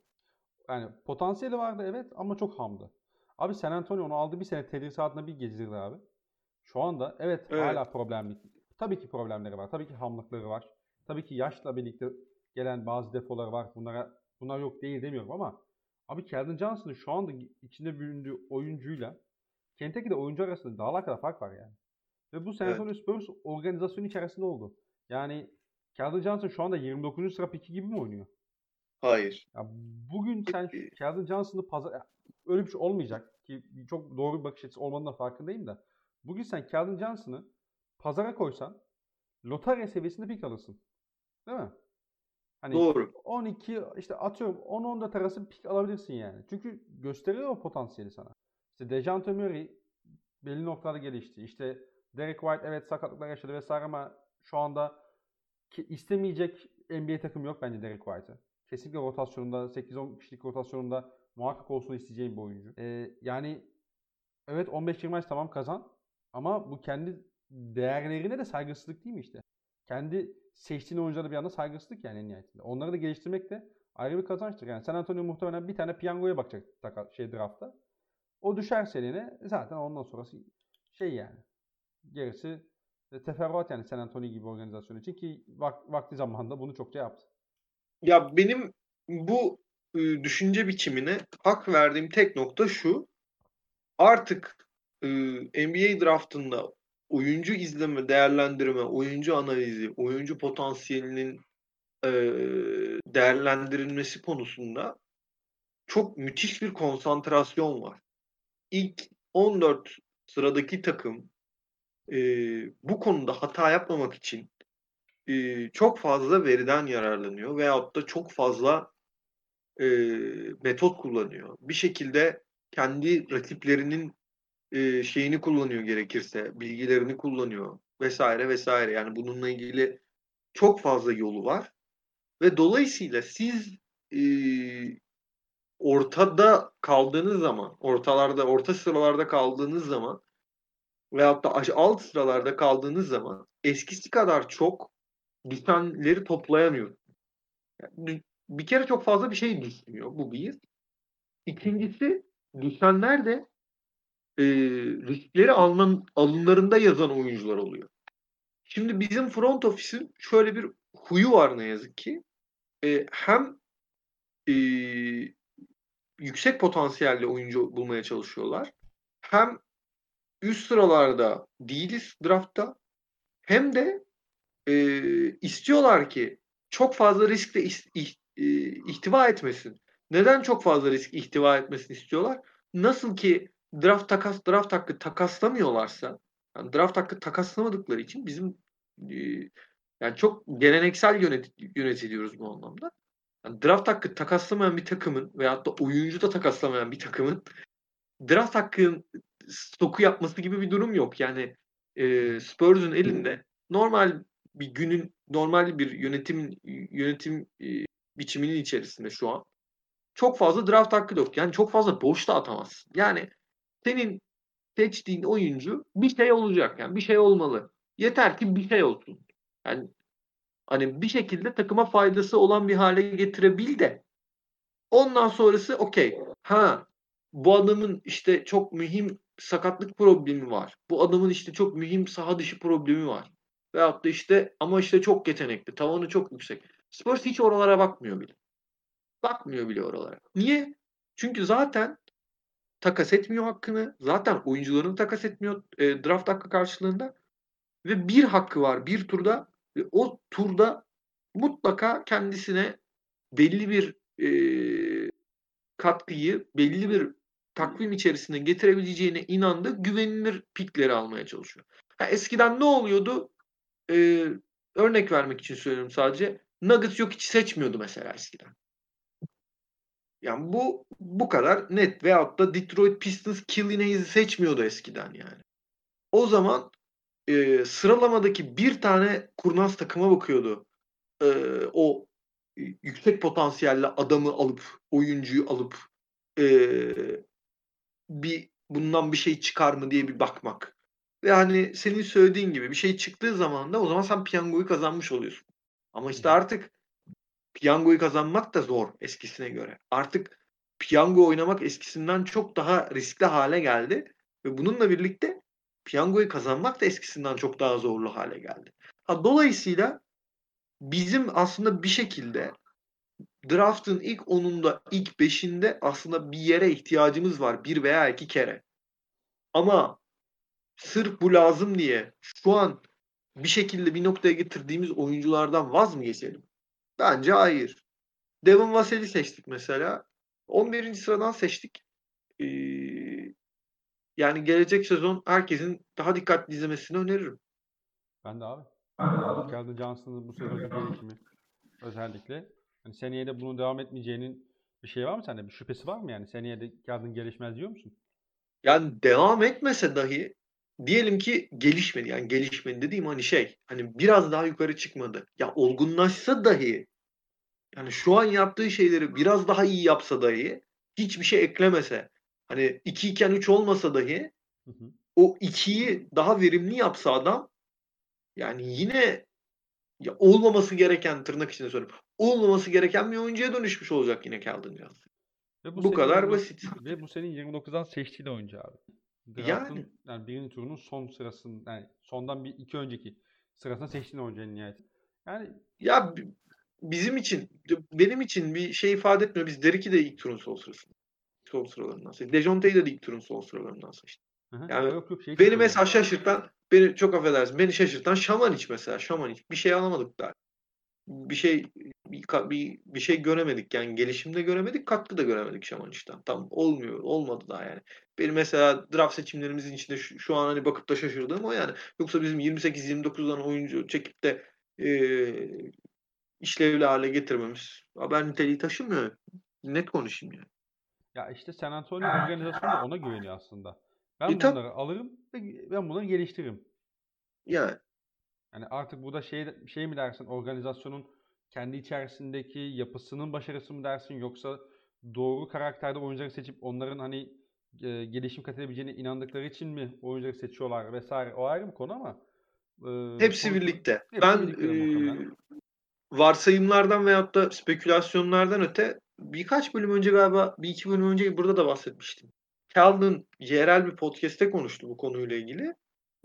Yani potansiyeli vardı evet ama çok hamdı. Abi San Antonio onu aldı bir sene tedrisatına bir gezdirdi abi. Şu anda evet, evet. hala problemli. Tabii ki problemleri var. Tabii ki hamlıkları var. Tabii ki yaşla birlikte gelen bazı defoları var. Bunlara bunlar yok değil demiyorum ama abi Keldon Johnson'ın şu anda içinde büründüğü oyuncuyla Kentucky'de oyuncu arasında dağlar kadar fark var yani. Ve bu San Antonio evet. Spurs organizasyonu içerisinde oldu. Yani Keldon Johnson şu anda 29. sıra piki gibi mi oynuyor? Hayır. Ya bugün sen Keldon Johnson'ı pazar öyle bir şey olmayacak ki çok doğru bir bakış açısı olmadığına farkındayım da. Bugün sen Keldon Johnson'ı pazara koysan lotarya seviyesinde pik alırsın. Değil mi? Hani Doğru. 12 işte atıyorum 10-14 arası pik alabilirsin yani. Çünkü gösteriyor o potansiyeli sana. İşte Dejante Murray belli noktalarda gelişti. İşte Derek White evet sakatlıklar yaşadı vesaire ama şu anda ki istemeyecek NBA takım yok bence Derek White'ı. Kesinlikle rotasyonunda 8-10 kişilik rotasyonunda muhakkak olsun isteyeceğim bir oyuncu. Ee, yani evet 15-20 maç tamam kazan ama bu kendi değerlerine de saygısızlık değil mi işte? Kendi seçtiğin oyunculara bir anda saygısızlık yani en nihayetinde. Onları da geliştirmek de ayrı bir kazançtır. Yani San Antonio muhtemelen bir tane piyangoya bakacak şey draftta. O düşerse eline zaten ondan sonrası şey yani. Gerisi teferruat yani San Antonio gibi organizasyon için ki vak- vakti zamanında bunu çokça yaptı. Ya benim bu e, düşünce biçimine hak verdiğim tek nokta şu. Artık e, NBA draftında oyuncu izleme, değerlendirme, oyuncu analizi, oyuncu potansiyelinin e, değerlendirilmesi konusunda çok müthiş bir konsantrasyon var. İlk 14 sıradaki takım e, bu konuda hata yapmamak için e, çok fazla veriden yararlanıyor veyahut da çok fazla e, metot kullanıyor. Bir şekilde kendi rakiplerinin e, şeyini kullanıyor gerekirse, bilgilerini kullanıyor vesaire vesaire. Yani bununla ilgili çok fazla yolu var ve dolayısıyla siz e, ortada kaldığınız zaman, ortalarda, orta sıralarda kaldığınız zaman veyahut da alt sıralarda kaldığınız zaman eskisi kadar çok düşenleri toplayamıyor. Bir kere çok fazla bir şey düşmüyor. Bu bir. İkincisi düşenler de e, riskleri alın, alınlarında yazan oyuncular oluyor. Şimdi bizim front office'in şöyle bir huyu var ne yazık ki. E, hem e, yüksek potansiyelli oyuncu bulmaya çalışıyorlar. Hem üst sıralarda değiliz draftta. Hem de e, istiyorlar ki çok fazla risk de ihtiva etmesin. Neden çok fazla risk ihtiva etmesini istiyorlar? Nasıl ki draft takas draft hakkı takaslamıyorlarsa yani draft hakkı takaslamadıkları için bizim e, yani çok geleneksel yönet, yönetiliyoruz bu anlamda. Yani draft hakkı takaslamayan bir takımın veyahut da oyuncu da takaslamayan bir takımın draft hakkının stoku yapması gibi bir durum yok. Yani e, Spurs'un elinde normal bir günün normal bir yönetim yönetim e, biçiminin içerisinde şu an çok fazla draft hakkı yok. Yani çok fazla boş da atamazsın. Yani senin seçtiğin oyuncu bir şey olacak. Yani bir şey olmalı. Yeter ki bir şey olsun. Yani hani bir şekilde takıma faydası olan bir hale getirebil de ondan sonrası okey. Ha bu adamın işte çok mühim sakatlık problemi var. Bu adamın işte çok mühim saha dışı problemi var. Veyahut da işte ama işte çok yetenekli. Tavanı çok yüksek. Spurs hiç oralara bakmıyor bile. Bakmıyor bile oralara. Niye? Çünkü zaten takas etmiyor hakkını. Zaten oyuncularını takas etmiyor e, draft hakkı karşılığında. Ve bir hakkı var bir turda. Ve o turda mutlaka kendisine belli bir e, katkıyı, belli bir takvim içerisinde getirebileceğine inandı. Güvenilir pikleri almaya çalışıyor. Ha, eskiden ne oluyordu? Ee, örnek vermek için söylüyorum sadece. Nuggets yok hiç seçmiyordu mesela eskiden. Yani bu bu kadar net. Veyahut da Detroit Pistons Killian Hayes'i seçmiyordu eskiden yani. O zaman e, sıralamadaki bir tane kurnaz takıma bakıyordu. E, o yüksek potansiyelli adamı alıp, oyuncuyu alıp e, bir bundan bir şey çıkar mı diye bir bakmak. Ve hani senin söylediğin gibi bir şey çıktığı zaman da o zaman sen piyangoyu kazanmış oluyorsun. Ama işte artık piyangoyu kazanmak da zor eskisine göre. Artık piyango oynamak eskisinden çok daha riskli hale geldi. Ve bununla birlikte piyangoyu kazanmak da eskisinden çok daha zorlu hale geldi. Ha, dolayısıyla bizim aslında bir şekilde draft'ın ilk 10'unda, ilk 5'inde aslında bir yere ihtiyacımız var. Bir veya iki kere. Ama sırf bu lazım diye şu an bir şekilde bir noktaya getirdiğimiz oyunculardan vaz mı geçelim? Bence hayır. Devon Vassell'i seçtik mesela. 11. sıradan seçtik. Ee, yani gelecek sezon herkesin daha dikkatli izlemesini öneririm. Ben de abi. Keldon Johnson'ın bu sezonki gelişimi özellikle. Hani seneye de bunun devam etmeyeceğinin bir şey var mı sende? Bir şüphesi var mı yani? Seneye de Keldon gelişmez diyor musun? Yani devam etmese dahi diyelim ki gelişmedi. Yani gelişmedi dediğim hani şey hani biraz daha yukarı çıkmadı. Ya olgunlaşsa dahi yani şu an yaptığı şeyleri biraz daha iyi yapsa dahi hiçbir şey eklemese hani 2 iken 3 olmasa dahi hı hı. o 2'yi daha verimli yapsa adam yani yine ya olmaması gereken tırnak içinde söylüyorum. Olmaması gereken bir oyuncuya dönüşmüş olacak yine Keldon Johnson. Ve bu, bu kadar 29, basit. Ve bu senin 29'dan seçtiğin oyuncu abi. Draft'ın yani, yani birinci turunun son sırasının yani sondan bir iki önceki sırasına seçtiğin oyuncu en nihayet. Yani ya bizim için benim için bir şey ifade etmiyor. Biz Derek'i de ilk turun sol sırasında. Sol sıralarından seçtik. Dejounte'yi de ilk turun sol sıralarından seçtik. Yani Yok yok şey Beni mesela şaşırtan, beni çok affedersin, beni şaşırtan Şamaniç mesela. Şamaniç. Bir şey alamadık daha. Bir şey bir, bir, bir şey göremedik yani gelişimde göremedik, katkı da göremedik Şamaniç'ten. Tam olmuyor, olmadı daha yani. Benim mesela draft seçimlerimizin içinde şu, şu an hani bakıp da şaşırdığım o yani. Yoksa bizim 28-29'dan oyuncu çekip de eee işlevli hale getirmemiz haber niteliği taşımıyor. Net konuşayım yani. Ya işte San Antonio organizasyonu ona güveniyor aslında. Ben E, tab- bunları alırım ve ben bunları geliştiririm. Yani Yani artık burada şey şey mi dersin organizasyonun kendi içerisindeki yapısının başarısı mı dersin yoksa doğru karakterde oyuncuları seçip onların hani e, gelişim kat edebileceğine inandıkları için mi oyuncuları seçiyorlar vesaire o ayrı bir konu ama e, hepsi sonuçta birlikte. hepsi ben birlikte muhtemelen. varsayımlardan veyahut da spekülasyonlardan öte birkaç bölüm önce galiba bir iki bölüm önce burada da bahsetmiştim. Calvin yerel bir podcast'te konuştu bu konuyla ilgili.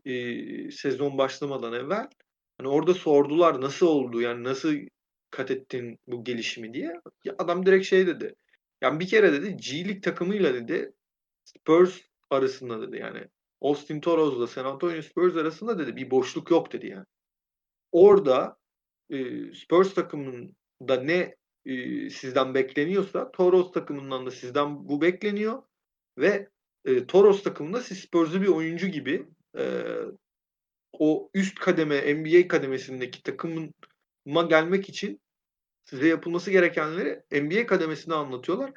Eee, sezon başlamadan evvel. Hani orada sordular nasıl oldu yani nasıl kat ettin bu gelişimi diye. Ya adam direkt şey dedi. Yani bir kere dedi G League takımıyla dedi Spurs arasında dedi yani Austin Toros'la San Antonio Spurs arasında dedi bir boşluk yok dedi yani. Orada e, Spurs takımında ne e, sizden bekleniyorsa Toros takımından da sizden bu bekleniyor ve e, Toros takımında siz Spurs'u bir oyuncu gibi e, o üst kademe NBA kademesindeki takımıma gelmek için size yapılması gerekenleri NBA kademesinde anlatıyorlar.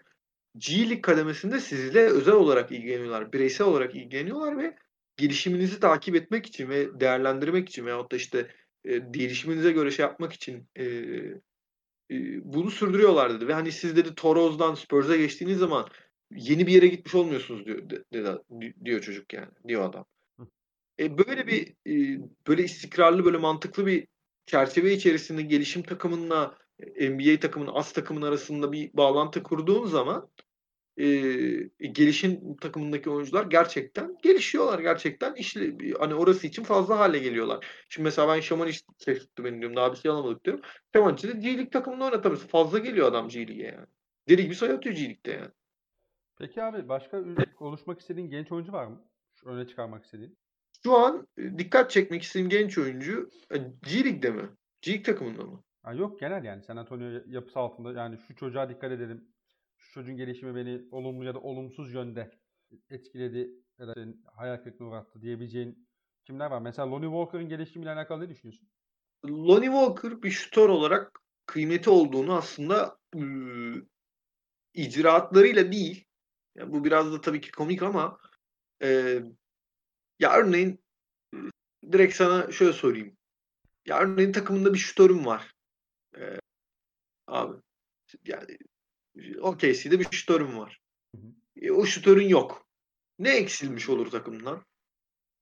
G League kademesinde sizle özel olarak ilgileniyorlar. Bireysel olarak ilgileniyorlar ve gelişiminizi takip etmek için ve değerlendirmek için veyahut da işte e, gelişiminize göre şey yapmak için e, e, bunu sürdürüyorlar dedi. Ve hani siz dedi Toros'dan Spurs'a geçtiğiniz zaman yeni bir yere gitmiş olmuyorsunuz diyor, de- dedi, diyor çocuk yani. Diyor adam. E, böyle bir e, böyle istikrarlı böyle mantıklı bir çerçeve içerisinde gelişim takımınla e, NBA takımının as takımın arasında bir bağlantı kurduğun zaman e, gelişim takımındaki oyuncular gerçekten gelişiyorlar gerçekten işle hani orası için fazla hale geliyorlar. Şimdi mesela ben Şamanic seçti beni diyorum daha bir şey alamadık diyorum. Şamanic'i de G League takımında oynatamıyorsun. Fazla geliyor adam G League'e yani. Deli gibi sayı atıyor G League'de yani. Peki abi başka konuşmak istediğin genç oyuncu var mı? Şu öne çıkarmak istediğin. Şu an e, dikkat çekmek istediğim genç oyuncu e, G League'de mi? G League takımında mı? Ha, yok genel yani San Antonio yapısı altında yani şu çocuğa dikkat edelim. Şu çocuğun gelişimi beni olumlu ya da olumsuz yönde etkiledi ya da hayal kırıklığına uğrattı diyebileceğin kimler var? Mesela Lonnie Walker'ın gelişimiyle alakalı ne düşünüyorsun? Lonnie Walker bir şutör olarak kıymeti olduğunu aslında ıı, icraatlarıyla değil. Yani bu biraz da tabii ki komik ama e, ya örneğin direkt sana şöyle sorayım. Ya örneğin takımında bir şutörüm var. E, abi yani OKC'de bir şutörüm var. E, o şutörün yok. Ne eksilmiş olur takımdan?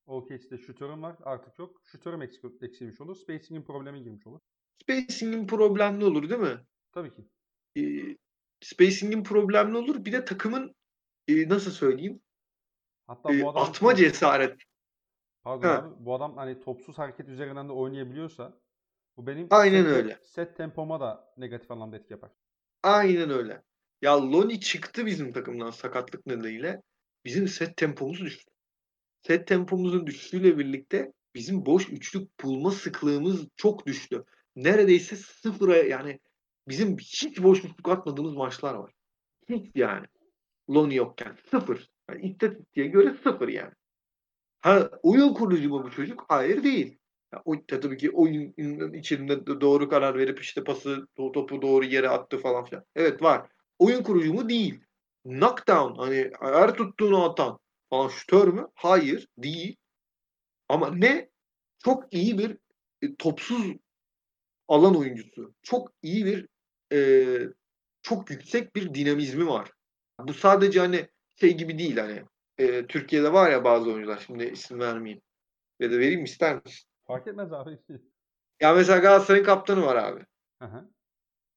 OKC'de şutörüm var artık yok. Şutörüm eksik, eksilmiş olur. Spacing'in problemi girmiş olur. Spacing'in problemli olur değil mi? Tabii ki. E, spacing'in problemli olur. Bir de takımın e, nasıl söyleyeyim? Hatta E, bu adam atma cesaret. Pardon Ha. abi. Bu adam hani topsuz hareket üzerinden de oynayabiliyorsa bu benim Aynen set, öyle. set tempoma da negatif anlamda etki yapar. Aynen öyle. Ya Loni çıktı bizim takımdan sakatlık nedeniyle. Bizim set tempomuz düştü. Set tempomuzun düşüşüyle birlikte bizim boş üçlük bulma sıklığımız çok düştü. Neredeyse sıfıra yani bizim hiç boş üçlük atmadığımız maçlar var. Hiç yani. Loni yokken. Sıfır. Yani istatistiğe göre sıfır yani. Ha oyun kurucu mu bu çocuk? Hayır değil. Ya, o, tabii ki oyunun içinde de doğru karar verip işte pası to- topu doğru yere attı falan filan. Evet var. Oyun kurucu mu? Değil. Knockdown hani her tuttuğunu atan falan şutör mü? Hayır. Değil. Ama ne? Çok iyi bir e, topsuz alan oyuncusu. Çok iyi bir e, çok yüksek bir dinamizmi var. Bu sadece hani şey gibi değil hani e, Türkiye'de var ya bazı oyuncular şimdi isim vermeyeyim. Ya da vereyim mi ister misin? Fark etmez abi. Ya mesela Galatasaray'ın kaptanı var abi. Hı hı.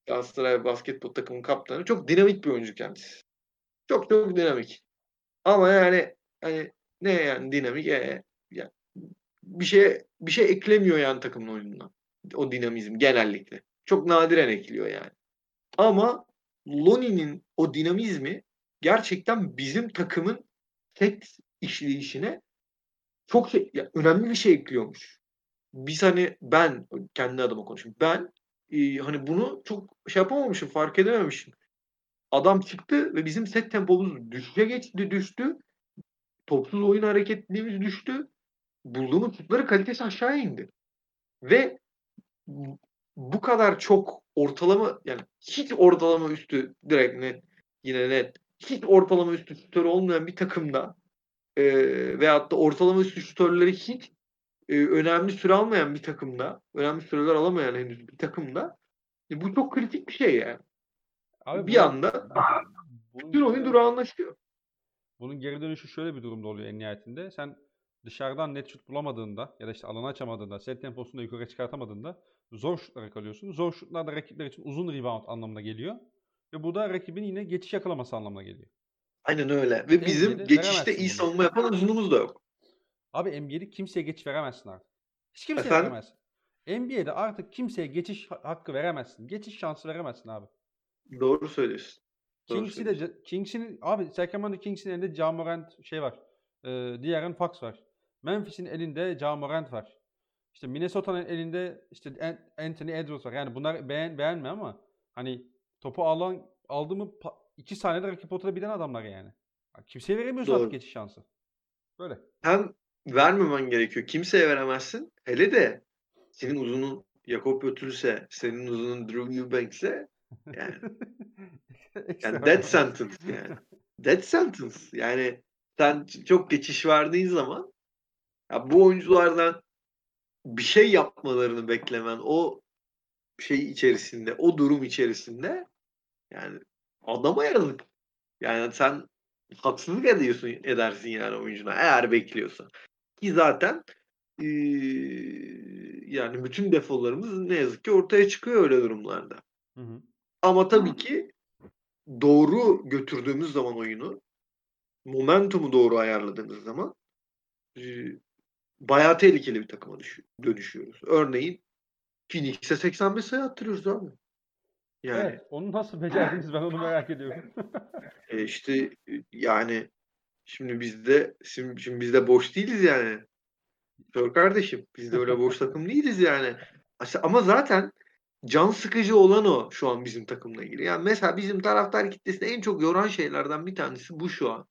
Galatasaray basketbol takımının kaptanı. Çok dinamik bir oyuncu kendisi. Çok çok dinamik. Ama yani hani ne yani dinamik? E, ya, bir şey bir şey eklemiyor yani takımın oyununa. O dinamizm genellikle. Çok nadiren ekliyor yani. Ama Lonnie'nin o dinamizmi gerçekten bizim takımın tek işleyişine çok şey, ya önemli bir şey ekliyormuş. Biz hani ben kendi adıma konuşayım. Ben e, hani bunu çok şey yapamamışım, fark edememişim. Adam çıktı ve bizim set tempomuz düşüşe geçti, düştü. Topsuz oyun hareketliliğimiz düştü. Bulduğumuz şutları kalitesi aşağı indi. Ve bu kadar çok ortalama yani hiç ortalama üstü direkt net yine net hiç ortalama üstü şutör olmayan bir takımda e, veyahut da ortalama üstü şutörleri hiç e, önemli süre almayan bir takımda önemli süreler alamayan henüz bir takımda e, bu çok kritik bir şey yani. Abi bir bu- anda bütün oyun durağanlaşıyor. Bunun geri dönüşü şöyle bir durumda oluyor en nihayetinde. Sen dışarıdan net şut bulamadığında ya da işte alanı açamadığında, set temposunu da yukarı çıkartamadığında zor şutlara kalıyorsun. Zor şutlar da rakipler için uzun rebound anlamına geliyor. Ve bu da rakibin yine geçiş yakalaması anlamına geliyor. Aynen öyle. Ve bizim NBA'de geçişte iyi savunma yapan uzunumuz da yok. Abi NBA'de kimseye geçiş veremezsin artık. Hiç kimseye Efendim? veremezsin. NBA'de artık kimseye geçiş ha- hakkı veremezsin. Geçiş şansı veremezsin abi. Doğru söylüyorsun. Kings'i de Kings'in abi Sacramento Kings'in elinde Ja Morant şey var. E, De'Aaron Fox var. Memphis'in elinde Ja Morant var. İşte Minnesota'nın elinde işte An- Anthony Edwards var. Yani bunlar beğen beğenme ama hani topu alan aldı mı pa- iki saniyede rakip potaya biten adamlar yani. Ya Kimseye veremiyorsun Doğru. artık geçiş şansı. Böyle. hem vermemen gerekiyor. Kimseye veremezsin. Hele de senin uzunun Jakob Pötülse, senin uzunun Drew Eubanks'e yani, yani dead sentence yani. Dead sentence. Yani sen çok geçiş verdiğin zaman ya bu oyunculardan bir şey yapmalarını beklemen o şey içerisinde, o durum içerisinde yani adama yazık. Yani sen haksızlık ediyorsun, edersin yani oyuncuna eğer bekliyorsan. Ki zaten eee, yani bütün defolarımız ne yazık ki ortaya çıkıyor öyle durumlarda. Hı hı. Ama tabii ki doğru götürdüğümüz zaman oyunu, momentumu doğru ayarladığımız zaman eee, bayağı tehlikeli bir takıma dönüşüyoruz. Örneğin Phoenix'e 85 sayı attırıyoruz abi. Yani Evet, onu nasıl becerdiniz ben onu merak ediyorum. E işte yani şimdi bizde şimdi, şimdi biz de boş değiliz yani. Sor kardeşim biz de öyle boş takım değiliz yani. Ama zaten can sıkıcı olan o şu an bizim takımla ilgili. Yani mesela bizim taraftar kitlesini en çok yoran şeylerden bir tanesi bu şu an.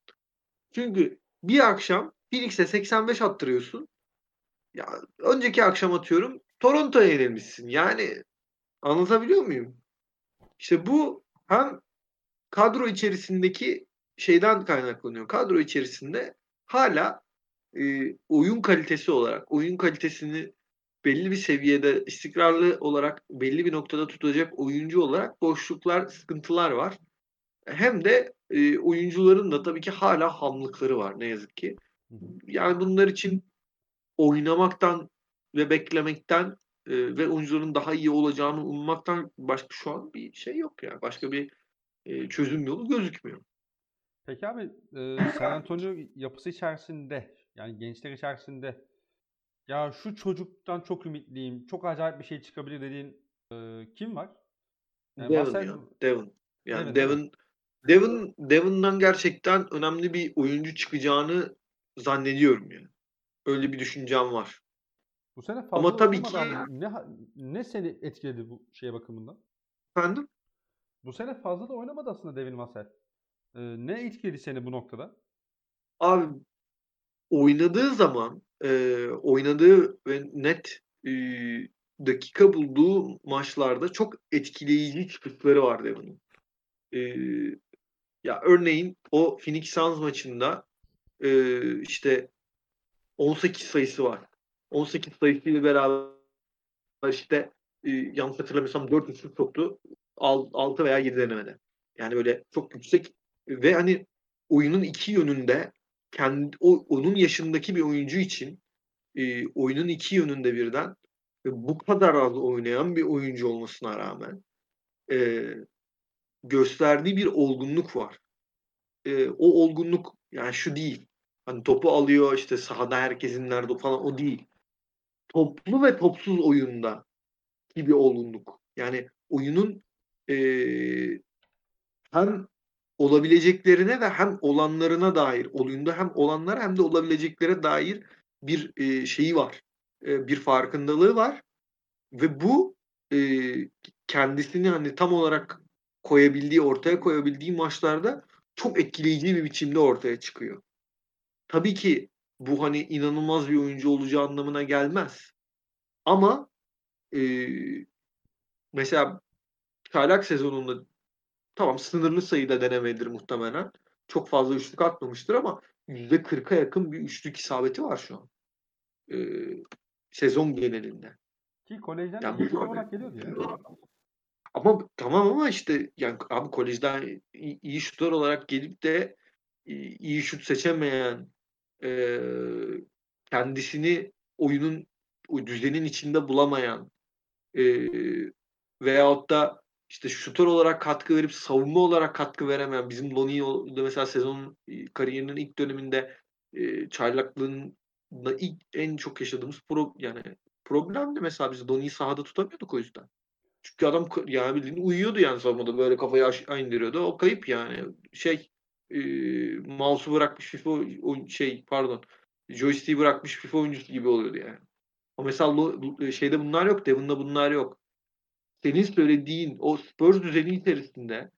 Çünkü bir akşam Phoenix'e 85 attırıyorsun. Ya önceki akşam atıyorum Toronto'ya yenilmişsin. Yani anlatabiliyor muyum? İşte bu hem kadro içerisindeki şeyden kaynaklanıyor. Kadro içerisinde hala e, oyun kalitesi olarak, oyun kalitesini belli bir seviyede istikrarlı olarak belli bir noktada tutacak oyuncu olarak boşluklar, sıkıntılar var. Hem de e, oyuncuların da tabii ki hala hamlıkları var ne yazık ki. Yani bunlar için oynamaktan ve beklemekten e, ve oyuncuların daha iyi olacağını ummaktan başka şu an bir şey yok ya. Başka bir e, çözüm yolu gözükmüyor. Peki abi e, San Antonio yapısı içerisinde yani gençler içerisinde ya şu çocuktan çok ümitliyim, çok acayip bir şey çıkabilir dediğin e, kim var? Yani Devon Marcel- ya. Devon. Yani Devon, Devon Devon Devon'dan gerçekten önemli bir oyuncu çıkacağını zannediyorum yani. Öyle bir düşüncem var. Bu sene fazla Ama tabii ki- ne ne seni etkiledi bu şey bakımından? Efendim? Bu sene fazla da oynamadı aslında Devin Vassell. E, ne etkiledi seni bu noktada? Abi oynadığı zaman e, oynadığı ve net e, dakika bulduğu maçlarda çok etkileyici çıkışları var Devon'un. E, ya örneğin o Phoenix Suns maçında e, işte 18 sayısı var. 18 sayısıyla beraber işte e, yanlış hatırlamıyorsam 4 üçlük soktu. 6 veya 7 denemede. Yani böyle çok yüksek ve hani oyunun iki yönünde kendi o onun yaşındaki bir oyuncu için e, oyunun iki yönünde birden ve bu kadar az oynayan bir oyuncu olmasına rağmen e, gösterdiği bir olgunluk var. E, o olgunluk yani şu değil. Hani topu alıyor işte sahada herkesin nerede falan o değil. Toplu ve topsuz oyunda gibi olgunluk. Yani oyunun e, hem olabileceklerine ve hem olanlarına dair oyunda hem olanlara hem de olabileceklere dair bir e, şeyi var. E, bir farkındalığı var ve bu e, kendisini hani tam olarak koyabildiği, ortaya koyabildiği maçlarda çok etkileyici bir biçimde ortaya çıkıyor. Tabii ki bu hani inanılmaz bir oyuncu olacağı anlamına gelmez. Ama e, mesela çaylak sezonunda tamam sınırlı sayıda denemedir muhtemelen. Çok fazla üçlük atmamıştır ama %40'a yakın bir üçlük isabeti var şu an. E, sezon genelinde. Ki kolejden Yani bu- olarak geliyordu ya. Ama tamam ama işte yani abi kolejden iyi, iyi şutör olarak gelip de iyi, iyi şut seçemeyen e, kendisini oyunun o düzenin içinde bulamayan e, veyahut da işte şutör olarak katkı verip savunma olarak katkı veremeyen bizim Lonnie mesela sezonun e, kariyerinin ilk döneminde e, çaylaklığında ilk en çok yaşadığımız pro, yani problemdi mesela biz Lonnie'yi sahada tutamıyorduk o yüzden. Çünkü adam yani bildiğin uyuyordu yani savunmada böyle kafayı aşağı indiriyordu. O kayıp yani. Şey e, mouse'u bırakmış FIFA o şey pardon joystick'i bırakmış FIFA oyuncusu gibi oluyordu yani. O mesela Lo- şeyde bunlar yok. Devon'da bunlar yok. Senin söylediğin o Spurs düzeni içerisinde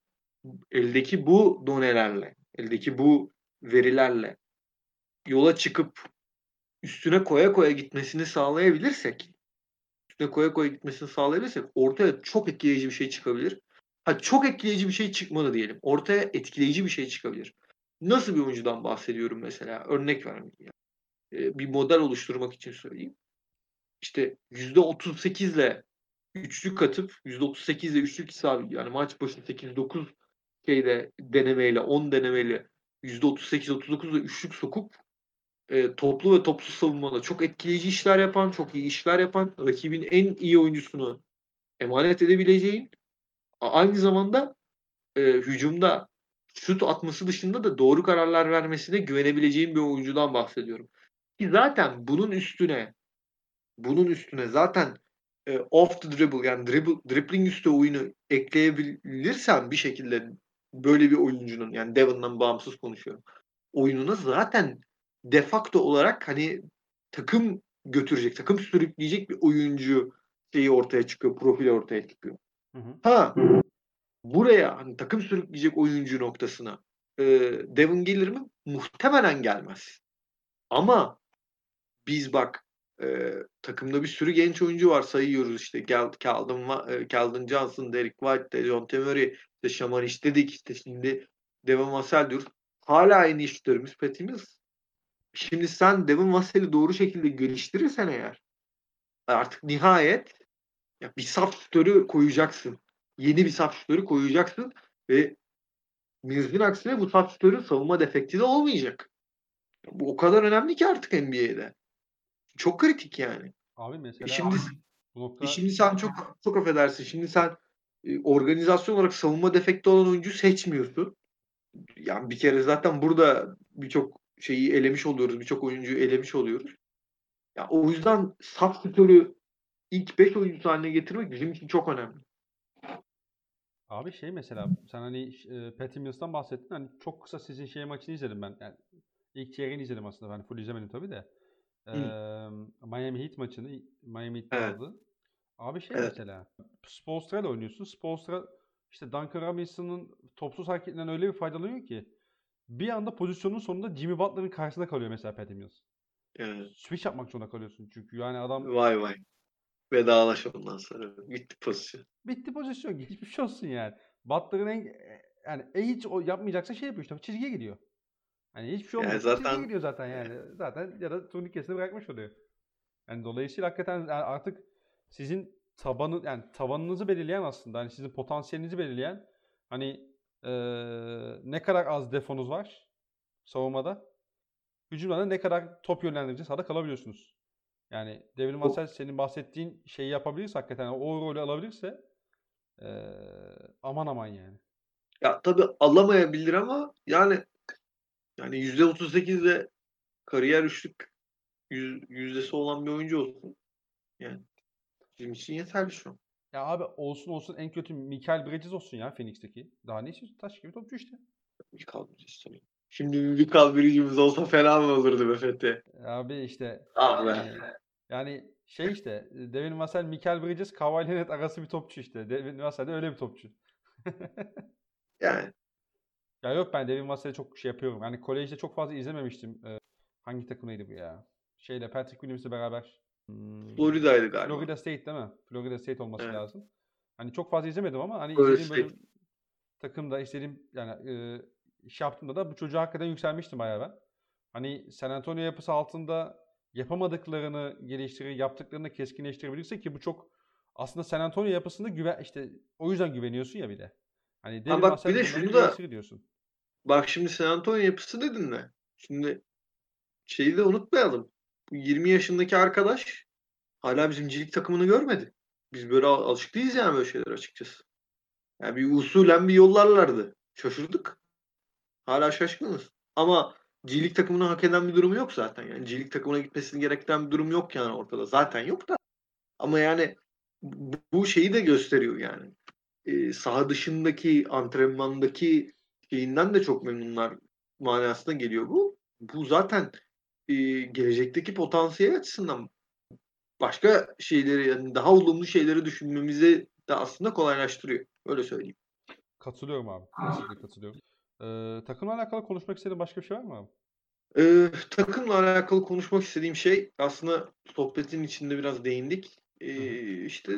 eldeki bu donelerle, eldeki bu verilerle yola çıkıp üstüne koya koya gitmesini sağlayabilirsek üstüne koya koya gitmesini sağlayabilirsek ortaya çok etkileyici bir şey çıkabilir. Ha çok etkileyici bir şey çıkmadı diyelim. Ortaya etkileyici bir şey çıkabilir. Nasıl bir oyuncudan bahsediyorum mesela? Örnek vermeyeyim. ya. Ee, bir model oluşturmak için söyleyeyim. İşte %38 ile üçlük katıp %38 ile üçlük hesabı yani maç başı 8-9 şeyde denemeyle 10 denemeyle %38-39 ile üçlük sokup e, toplu ve topsuz savunmada çok etkileyici işler yapan, çok iyi işler yapan, rakibin en iyi oyuncusunu emanet edebileceğin, aynı zamanda e, hücumda şut atması dışında da doğru kararlar vermesine güvenebileceğin bir oyuncudan bahsediyorum. Ki zaten bunun üstüne bunun üstüne zaten e, off the dribble yani dribble, dribbling üstü oyunu ekleyebilirsen bir şekilde böyle bir oyuncunun yani Devon'dan bağımsız konuşuyorum. Oyununa zaten de facto olarak hani takım götürecek, takım sürükleyecek bir oyuncu şeyi ortaya çıkıyor, profili ortaya çıkıyor. Ha buraya hani takım sürükleyecek oyuncu noktasına e, Devon gelir mi? Muhtemelen gelmez. Ama biz bak e, takımda bir sürü genç oyuncu var sayıyoruz işte Gal Calvin, Calvin Johnson, Derek White, John Temery, işte Şamaniş dedik işte şimdi Devon Vassell diyoruz. Hala şutörümüz Patty Mills. Şimdi sen Devon Vassell'i doğru şekilde geliştirirsen eğer artık nihayet ya bir saf şutörü koyacaksın. Yeni bir saf şutörü koyacaksın ve Mills'in aksine bu saf şutörün savunma defekti de olmayacak. Bu o kadar önemli ki artık NBA'de. Çok kritik yani. Abi mesela E şimdi bu nokta e şimdi sen çok çok affedersin. Şimdi sen e, organizasyon olarak savunma defekti olan oyuncu seçmiyorsun. Yani bir kere zaten burada birçok şeyi elemiş oluyoruz. Birçok oyuncuyu elemiş oluyoruz. Ya o yüzden saf şutörü ilk 5 oyuncu haline getirmek bizim için çok önemli. Abi şey mesela sen hani e, Patty Mills'tan bahsettin. Hani çok kısa sizin şey maçını izledim ben. Yani ilk çeyreğini izledim aslında. Ben full izlemedim tabii de. Hı. Eee, Miami Heat maçını Miami Heat Evet. aldı. Abi şey Evet. mesela Spoelstra ile oynuyorsun. Spoelstra işte Duncan Robinson'ın topsuz hareketlerinden öyle bir faydalanıyor ki bir anda pozisyonun sonunda Jimmy Butler'ın karşısında kalıyor mesela Patty Mills. Evet. Switch yapmak zorunda kalıyorsun çünkü yani adam Vay vay. Vedalaş ondan sonra. Bitti pozisyon. bitti pozisyon geçmiş olsun yani. Butler'ın en yani e, hiç o yapmayacaksa şey yapıyor işte çizgiye gidiyor. Hani hiçbir şey Yani olmuyor. Çizgiye zaten- gidiyor zaten yani. Zaten ya da turnikesini bırakmış oluyor. Yani dolayısıyla hakikaten yani artık sizin tabanı yani tavanınızı belirleyen aslında hani sizin potansiyelinizi belirleyen hani eee, ne kadar az defonuz var savunmada hücumda da ne kadar top yönlendirici sahada kalabiliyorsunuz. Yani Devin Vassell senin bahsettiğin şeyi yapabilirse hakikaten o rolü alabilirse eee, aman aman yani. Ya tabii alamayabilir ama yani yani %38'de kariyer üçlük yüz, yüzdesi olan bir oyuncu olsun. Yani bizim için yeterli şu an. Ya abi olsun olsun en kötü Michael Bridges olsun ya Phoenix'teki. Daha ne istiyorsun? Taş gibi topçu işte. Mikal Bridges tabii. Şimdi bir Mikal Bridges'imiz olsa fena mı olurdu be Fethi? Abi işte Ah be. yani, yani şey işte Devin Vassell, Mikel Bridges, Kawhi Leonard arası bir topçu işte. Devin Vassell de öyle bir topçu. Yani Ya yok ben Devin Vassell'i çok şey yapıyorum. Hani kolejde çok fazla izlememiştim. Ee, hangi takımıydı bu ya? Şeyle Patrick Williams'le beraber. Hmm, Florida'ydı galiba. Florida State değil mi? Florida State olması Evet. lazım. Hani çok fazla izlemedim ama hani Florida izlediğim böyle takımda istediğim yani e, iş yaptığımda da bu çocuğa hakikaten yükselmiştim bayağı ben. Hani San Antonio yapısı altında yapamadıklarını geliştirir, yaptıklarını keskinleştirebilirse ki bu çok aslında San Antonio yapısında güven işte o yüzden güveniyorsun ya bir de. Hani Devin bak bir de şunu da- diyorsun. Bak şimdi San Antonio yapısı dedin de. Şimdi şeyi de unutmayalım. Bu 20 yaşındaki arkadaş hala bizim cilik takımını görmedi. Biz böyle al- alışık değiliz yani böyle şeyler açıkçası. Yani bir usulen bir yollarlardı. Şaşırdık. Hala şaşkınız. Ama cilik takımını hak eden bir durum yok zaten. Yani cilik takımına gitmesini gerektiren bir durum yok yani ortada. Zaten yok da. Ama yani bu, şeyi de gösteriyor yani. Ee, saha dışındaki antrenmandaki şeyinden de çok memnunlar manasına geliyor bu. Bu zaten e, gelecekteki potansiyel açısından başka şeyleri yani daha olumlu şeyleri düşünmemizi de aslında kolaylaştırıyor. Öyle söyleyeyim. Katılıyorum abi. Kesinlikle katılıyorum. Ee, takımla alakalı konuşmak istediğin başka bir şey var mı abi? Ee, takımla alakalı konuşmak istediğim şey aslında sohbetin içinde biraz değindik. Ee, işte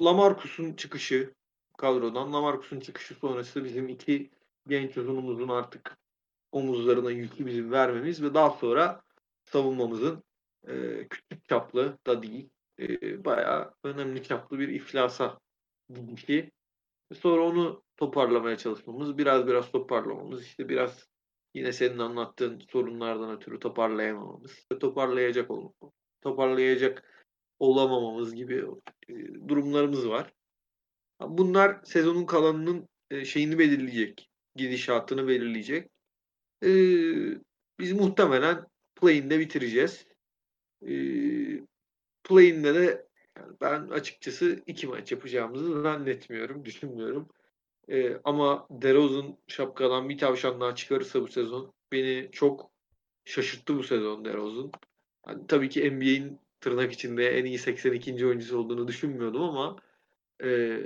Lamarcus'un çıkışı kadrodan. Lamarcus'un çıkışı sonrası bizim iki genç uzunumuzun artık omuzlarına yükü bizim vermemiz ve daha sonra savunmamızın e, küçük çaplı da değil e, bayağı önemli çaplı bir iflasa gidişi. Sonra onu toparlamaya çalışmamız, biraz biraz toparlamamız, işte biraz yine senin anlattığın sorunlardan ötürü toparlayamamamız, toparlayacak ol toparlayacak olamamamız gibi e, durumlarımız var. Bunlar sezonun kalanının e, şeyini belirleyecek, gidişatını belirleyecek. E, biz muhtemelen play-in'de bitireceğiz. Play-in'de de ben açıkçası iki maç yapacağımızı zannetmiyorum, düşünmüyorum. E, ama DeRozan şapkadan bir tavşan daha çıkarırsa bu sezon beni çok şaşırttı bu sezon DeRozan. Yani tabii ki NBA'in tırnak içinde en iyi 82. oyuncusu olduğunu düşünmüyordum ama e,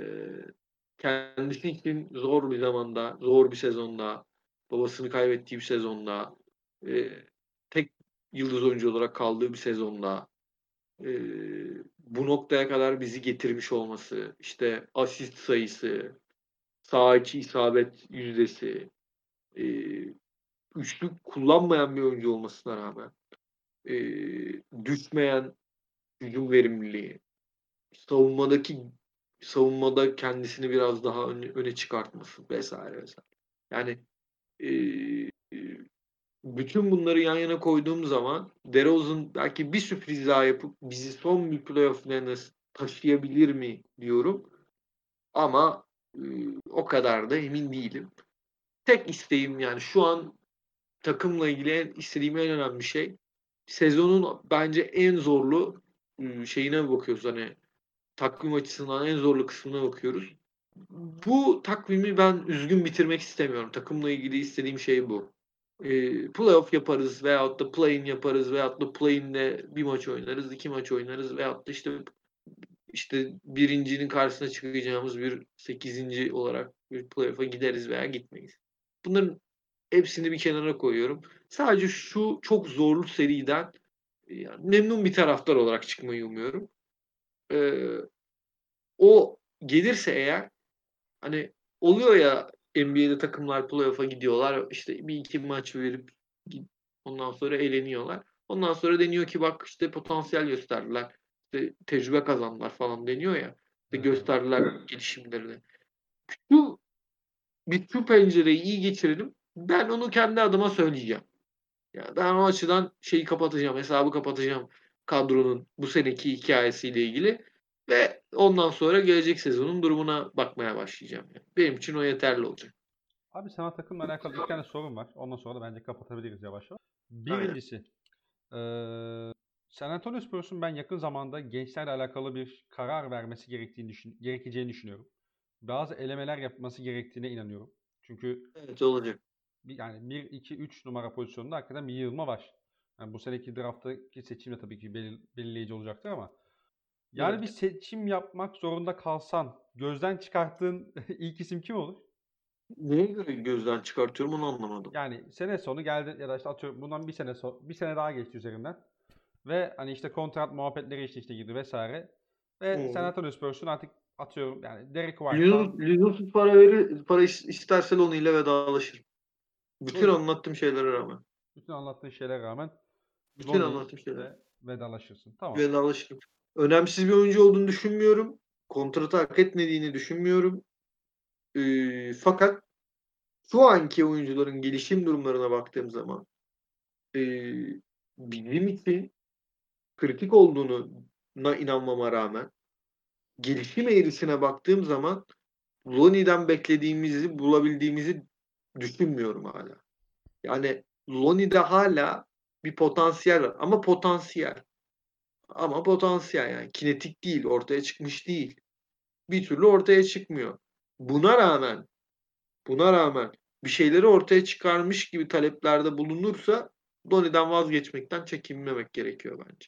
kendisi için zor bir zamanda, zor bir sezonda, babasını kaybettiği bir sezonda, e, tek yıldız oyuncu olarak kaldığı bir sezonda e, bu noktaya kadar bizi getirmiş olması, işte asist sayısı, sağ içi isabet yüzdesi, e, üçlük kullanmayan bir oyuncu olmasına rağmen e, düşmeyen hücum verimliliği, savunmadaki savunmada kendisini biraz daha öne, öne çıkartması vesaire vesaire. Yani e, bütün bunları yan yana koyduğum zaman DeRozan belki bir sürpriz daha yapıp bizi son bir playoff taşıyabilir mi diyorum. Ama o kadar da emin değilim. Tek isteğim yani şu an takımla ilgili en, istediğim en önemli şey sezonun bence en zorlu şeyine bakıyoruz hani takvim açısından en zorlu kısmına bakıyoruz. Bu takvimi ben üzgün bitirmek istemiyorum. Takımla ilgili istediğim şey bu. E, playoff yaparız veyahut da play-in yaparız veyahut da play-in'de bir maç oynarız, iki maç oynarız veyahut da işte işte birincinin karşısına çıkacağımız bir sekizinci olarak bir playoff'a gideriz veya gitmeyiz. Bunların hepsini bir kenara koyuyorum. Sadece şu çok zorlu seriden yani memnun bir taraftar olarak çıkmayı umuyorum. Ee, o gelirse eğer hani oluyor ya NBA'de takımlar playoff'a gidiyorlar işte bir iki maç verip ondan sonra eğleniyorlar. Ondan sonra deniyor ki bak işte potansiyel gösterdiler. İşte tecrübe kazandılar falan deniyor ya. İşte gösterdiler gelişimlerini. Şu bir şu pencereyi iyi geçirelim. Ben onu kendi adıma söyleyeceğim. Ya ben o açıdan şeyi kapatacağım, hesabı kapatacağım kadronun bu seneki hikayesiyle ilgili ve ondan sonra gelecek sezonun durumuna bakmaya başlayacağım. Yani. Benim için o yeterli olacak. Abi sana takımla alakalı bir tane sorun var. Ondan sonra da bence kapatabiliriz yavaş yavaş. Birincisi, eee San Antonio Spurs'un ben yakın zamanda gençlerle alakalı bir karar vermesi gerektiğini düşün, gerekeceğini düşünüyorum. Bazı elemeler yapması gerektiğine inanıyorum. Çünkü Evet olacak. bir- yani 1, 2, 3 numara pozisyonunda hakikaten bir yığılma var. Yani bu seneki drafttaki seçim de tabii ki belir- belirleyici olacaktır ama yani Evet. bir seçim yapmak zorunda kalsan gözden çıkarttığın ilk isim kim olur? Neye göre gözden çıkartıyorum onu anlamadım. Yani sene sonu geldi ya da işte atıyorum bundan bir sene so bir sene daha geçti üzerinden. Ve hani işte kontrat muhabbetleri işte işte girdi vesaire. Ve Hı. San Antonio Spurs'un artık atıyorum yani Derek White'dan Lillard para verir, para is- isterse Lonnie ile vedalaşır. Bütün Buyurun. anlattığım şeylere rağmen. bütün anlattığın şeylere rağmen Bütün anlattığım şeyler. ile vedalaşırsın. Tamam. Vedalaşırım. Önemsiz bir oyuncu olduğunu düşünmüyorum. Kontratı hak etmediğini düşünmüyorum. Ee, fakat şu anki oyuncuların gelişim durumlarına baktığım zaman ee, bizim için kritik olduğuna inanmama rağmen gelişim eğrisine baktığım zaman Lonnie'den beklediğimizi bulabildiğimizi düşünmüyorum hala. Yani Lonnie'de hala bir potansiyel var ama potansiyel. Ama potansiyel yani kinetik değil, ortaya çıkmış değil. Bir türlü ortaya çıkmıyor. Buna rağmen buna rağmen bir şeyleri ortaya çıkarmış gibi taleplerde bulunursa Lonnie'den vazgeçmekten çekinmemek gerekiyor bence.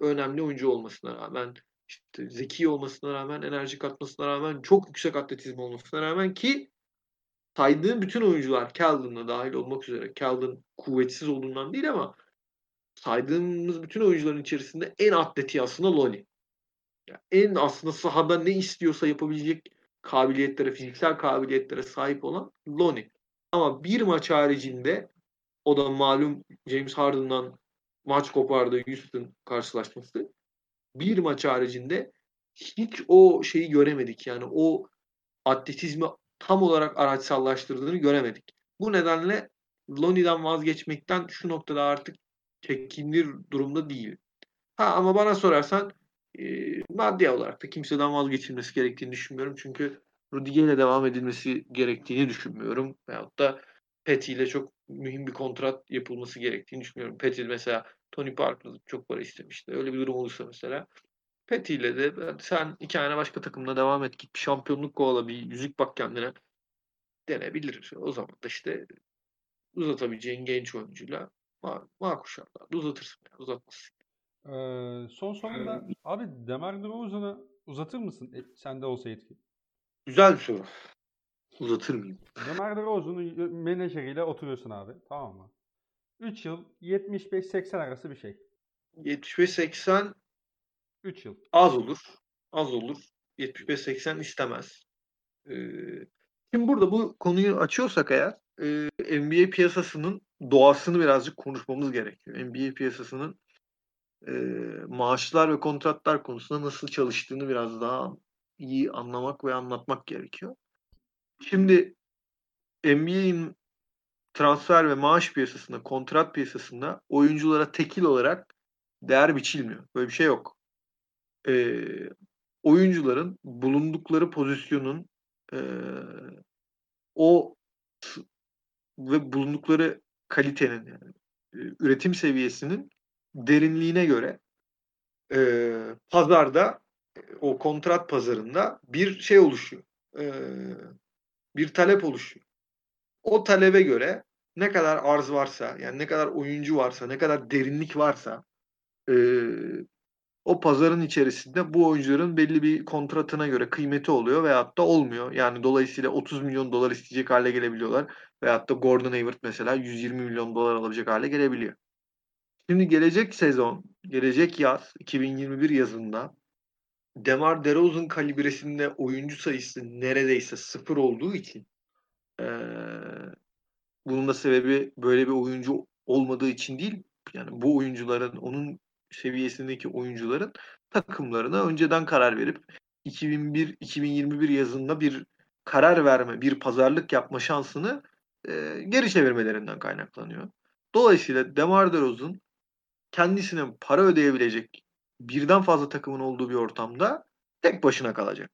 Önemli oyuncu olmasına rağmen, işte zeki olmasına rağmen, enerji katmasına rağmen, çok yüksek atletizm olmasına rağmen ki saydığım bütün oyuncular Keldon'la dahil olmak üzere. Keldon kuvvetsiz olduğundan değil ama saydığımız bütün oyuncuların içerisinde en atleti aslında Lonnie. Yani en aslında sahada ne istiyorsa yapabilecek kabiliyetlere, fiziksel kabiliyetlere sahip olan Lonnie. Ama bir maç haricinde o da malum James Harden'dan maç kopardı Houston karşılaşması. Bir maç haricinde hiç o şeyi göremedik. Yani o atletizmi tam olarak araçsallaştırdığını göremedik. Bu nedenle Lonnie'den vazgeçmekten şu noktada artık çekinir durumda değil. Ha ama bana sorarsan e, maddi olarak da kimseden vazgeçilmesi gerektiğini düşünmüyorum. Çünkü Rudiger ile devam edilmesi gerektiğini düşünmüyorum. Veyahut da Petty ile çok mühim bir kontrat yapılması gerektiğini düşünmüyorum. Petty mesela Tony Parker'da çok para istemişti. Öyle bir durum olursa mesela Petty ile de sen iki tane başka takımla devam et. Git bir şampiyonluk kovala bir yüzük bak kendine denebilir. O zaman da işte uzatabileceğin genç oyuncuyla ma makul şartlarda uzatırsın. Yani, uzatmazsın. Ee, son sonunda abi Demar DeRozan'ı uzatır mısın? E, sende olsa yetki. Güzel bir soru. Uzatır mıyım? Demar DeRozan'ın menajeriyle oturuyorsun abi. Tamam mı? 3 yıl 75-80 arası bir şey. 75-80 3 yıl. az olur. Az olur. 75-80 istemez. Ee, şimdi burada bu konuyu açıyorsak eğer e, NBA piyasasının doğasını birazcık konuşmamız gerekiyor. NBA piyasasının e, maaşlar ve kontratlar konusunda nasıl çalıştığını biraz daha iyi anlamak ve anlatmak gerekiyor. Şimdi NBA'in transfer ve maaş piyasasında, kontrat piyasasında oyunculara tekil olarak değer biçilmiyor. Böyle bir şey yok. Ee, oyuncuların bulundukları pozisyonun e, o ve bulundukları kalitenin yani e, üretim seviyesinin derinliğine göre e, pazarda e, o kontrat pazarında bir şey oluşuyor. E, bir talep oluşuyor. O talebe göre ne kadar arz varsa yani ne kadar oyuncu varsa ne kadar derinlik varsa e, o pazarın içerisinde bu oyuncuların belli bir kontratına göre kıymeti oluyor veyahut da olmuyor. Yani dolayısıyla 30 milyon dolar isteyecek hale gelebiliyorlar. Veyahut da Gordon Hayward mesela 120 milyon dolar alabilecek hale gelebiliyor. Şimdi gelecek sezon, gelecek yaz 2021 yazında Demar DeRozan kalibresinde oyuncu sayısı neredeyse sıfır olduğu için ee, bunun da sebebi böyle bir oyuncu olmadığı için değil. Yani bu oyuncuların onun seviyesindeki oyuncuların takımlarına önceden karar verip 2001-2021 yazında bir karar verme, bir pazarlık yapma şansını e, geri çevirmelerinden kaynaklanıyor. Dolayısıyla Demar DeRozan kendisine para ödeyebilecek birden fazla takımın olduğu bir ortamda tek başına kalacak.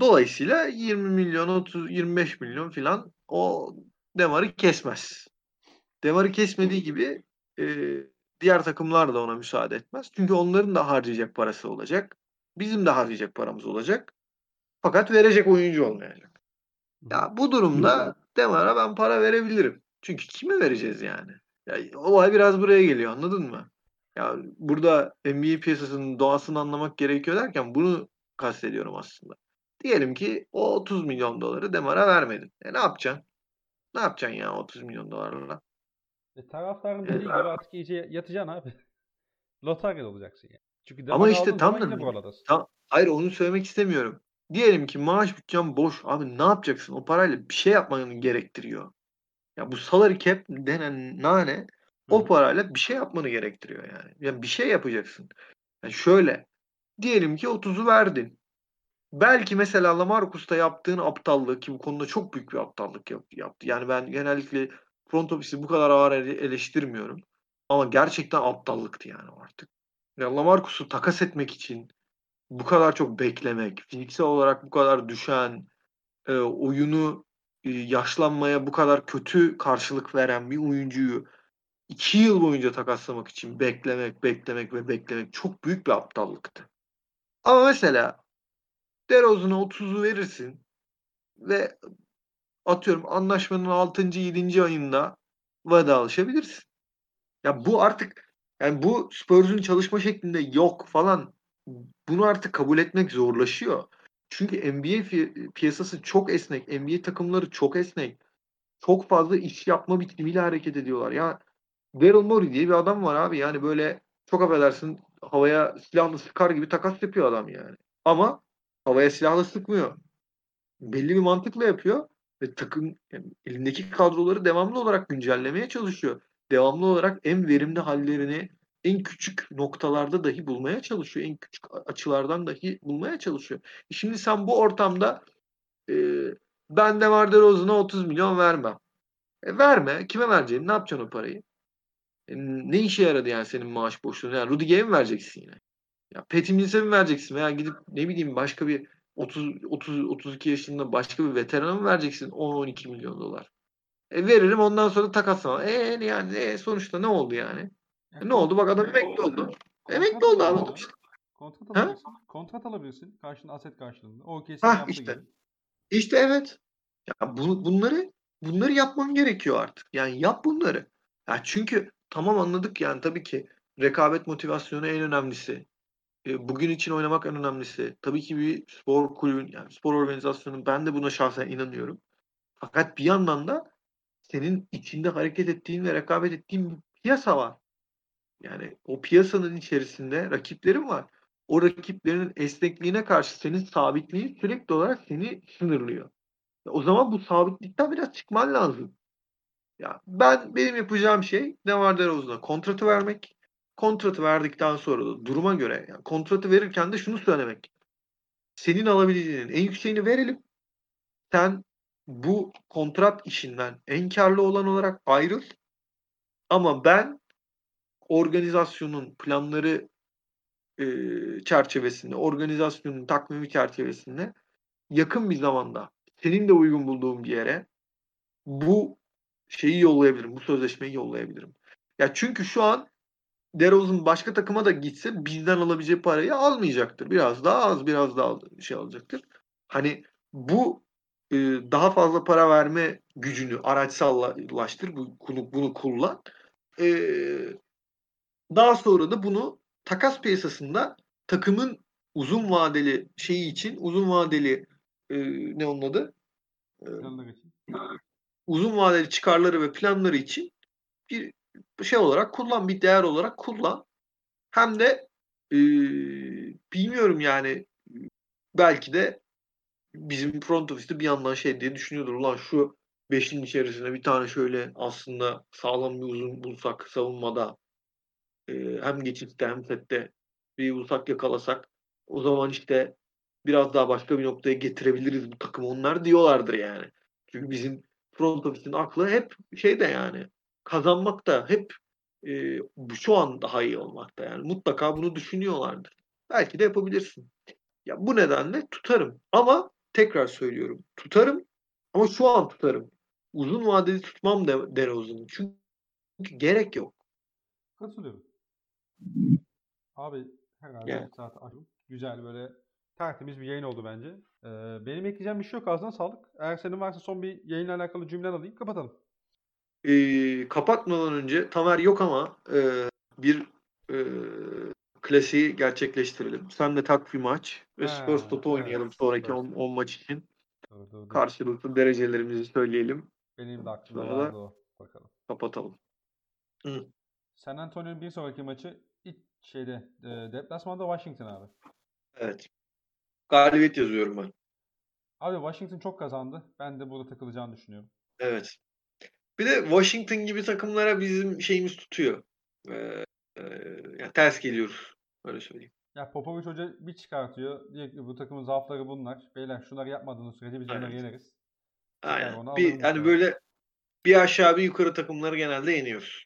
Dolayısıyla 20 milyon, 30, 25 milyon filan o Demar'ı kesmez. Demar'ı kesmediği gibi e, diğer takımlar da ona müsaade etmez. Çünkü onların da harcayacak parası olacak. Bizim de harcayacak paramız olacak. Fakat verecek oyuncu olmayacak. Ya bu durumda Demar'a ben para verebilirim. Çünkü kime vereceğiz yani? Ya, olay biraz buraya geliyor anladın mı? Ya burada NBA piyasasının doğasını anlamak gerekiyor derken bunu kastediyorum aslında. Diyelim ki o 30 milyon doları Demar'a vermedin. E ne yapacaksın? Ne yapacaksın ya 30 milyon dolarla? E, taraftarın dediği gibi artık iyice yatacaksın abi. Lotarya olacaksın yani. Çünkü Ama işte tam da- tam- Hayır onu söylemek istemiyorum. Diyelim ki maaş bütçen boş. Abi ne yapacaksın? O parayla bir şey yapmanı gerektiriyor. Ya bu salary cap denen nane o parayla bir şey yapmanı gerektiriyor yani. Yani bir şey yapacaksın. Yani şöyle. Diyelim ki 30'u verdin. Belki mesela Lamarcus'ta yaptığın aptallığı ki bu konuda çok büyük bir aptallık yap- yaptı. Yani ben genellikle front office'i bu kadar ağır ele- eleştirmiyorum. Ama gerçekten aptallıktı yani artık. Ya Lamarcus'u takas etmek için bu kadar çok beklemek, fiziksel olarak bu kadar düşen, e, oyunu e, yaşlanmaya bu kadar kötü karşılık veren bir oyuncuyu iki yıl boyunca takaslamak için beklemek, beklemek ve beklemek çok büyük bir aptallıktı. Ama mesela DeRozan'a 30'u verirsin ve atıyorum anlaşmanın 6. 7. ayında vedalaşabilirsin. Ya bu artık yani bu Spurs'un çalışma şeklinde yok falan bunu artık kabul etmek zorlaşıyor. Çünkü NBA piyasası çok esnek. NBA takımları çok esnek. Çok fazla iş yapma biçimiyle hareket ediyorlar. Ya Daryl Morey diye bir adam var abi. Yani böyle çok affedersin havaya silahlı sıkar gibi takas yapıyor adam yani. Ama havaya silahlı sıkmıyor. Belli bir mantıkla yapıyor ve takım yani elindeki kadroları devamlı olarak güncellemeye çalışıyor. Devamlı olarak en verimli hallerini en küçük noktalarda dahi bulmaya çalışıyor. En küçük açılardan dahi bulmaya çalışıyor. E Şimdi sen bu ortamda e, ben de Var DeRozan'a 30 milyon vermem. E verme. Kime vereceğim? Ne yapacaksın o parayı? E, ne işe yaradı yani senin maaş boşluğun? Yani Rudy Gay'e mi vereceksin yine? Ya Patty Mills'e mi vereceksin? Veya gidip ne bileyim başka bir 30 30 32 yaşında başka bir veterana mı vereceksin 10-12 milyon dolar? E veririm ondan sonra takaslama. E yani e, sonuçta ne oldu yani? Ya E, ne oldu? Bak adam emekli oldu. Emekli oldu abi. işte. Kontrat Ha? alabilirsin. Kontrat alabilirsin. Karşında aset karşılığında. O kesin yaptığı işte. gibi. İşte evet. Ya bu, bunları bunları yapman gerekiyor artık. Yani yap bunları. Ya çünkü tamam anladık yani tabii ki rekabet motivasyonu en önemlisi. E, bugün için oynamak en önemlisi. Tabii ki bir spor kulübün yani spor organizasyonunun ben de buna şahsen inanıyorum. Fakat bir yandan da senin içinde hareket ettiğin ve rekabet ettiğin bir piyasa var. Yani o piyasanın içerisinde rakiplerin var. O rakiplerin esnekliğine karşı senin sabitliğin sürekli olarak seni sınırlıyor. O zaman bu sabitlikten biraz çıkman lazım. Ya ben benim yapacağım şey Demar DeRozan'a kontratı vermek. Kontratı verdikten sonra da duruma göre yani kontratı verirken de şunu söylemek. Senin alabileceğinin en yükseğini verelim. Sen bu kontrat işinden en karlı olan olarak ayrıl. Ama ben organizasyonun planları e, çerçevesinde, organizasyonun takvimi çerçevesinde yakın bir zamanda senin de uygun bulduğun bir yere bu şeyi yollayabilirim. Bu sözleşmeyi yollayabilirim. Ya çünkü şu an DeRozan başka takıma da gitse bizden alabileceği parayı almayacaktır. Biraz daha az, biraz daha şey alacaktır. Hani bu e, daha fazla para verme gücünü araçsallaştır. Bu, bunu, bunu kullan. E, daha sonra da bunu takas piyasasında takımın uzun vadeli şeyi için uzun vadeli e, ne onun adı? E, uzun vadeli çıkarları ve planları için bir şey olarak kullan, bir değer olarak kullan. Hem de e, bilmiyorum yani belki de bizim front office'te bir yandan şey diye düşünüyordur. Ulan şu beşin içerisine bir tane şöyle aslında sağlam bir uzun bulsak savunmada e, hem geçitte hem sette bir bulsak yakalasak o zaman işte biraz daha başka bir noktaya getirebiliriz bu takımı onlar diyorlardır yani. Çünkü bizim front office'in aklı hep şeyde yani kazanmak da hep e, şu an daha iyi olmakta yani. Mutlaka bunu düşünüyorlardır. Belki de yapabilirsin. Ya bu nedenle tutarım. Ama tekrar söylüyorum. Tutarım ama şu an tutarım. Uzun vadeli tutmam de DeRozan'ı. Çünkü gerek yok. Katılıyorum. Abi herhalde Yani. saat aşkın. Güzel böyle tertemiz bir yayın oldu bence. Ee, benim ekleyeceğim bir şey yok. Ağzına sağlık. Eğer senin varsa son bir yayınla alakalı cümlen alayım. Kapatalım. Ee, kapatmadan önce Tamer yok ama e, bir e, klasiği gerçekleştirelim. Sen de tak bir maç ve Spurs evet, oynayalım sonraki Spurs. 10 maç için. Dur. Karşılıklı derecelerimizi söyleyelim. Benim de aklımda Sonra vardı o. Bakalım. Kapatalım. San Antonio'nun bir sonraki maçı ilk şeyde e, deplasmanda Washington abi. Evet. Galibiyet yazıyorum ben. Abi Washington çok kazandı. Ben de burada takılacağını düşünüyorum. Evet. Bir de Washington gibi takımlara bizim şeyimiz tutuyor. Ee, e, yani ters geliyoruz. Öyle söyleyeyim. Ya Popovic Hoca bir çıkartıyor. Diyor ki bu takımın zaafları bunlar. Beyler şunları yapmadığınız sürece biz bunları Evet. yeneriz. Aynen. onu Bir, yani sonra. böyle bir aşağı bir yukarı takımları genelde yeniyoruz.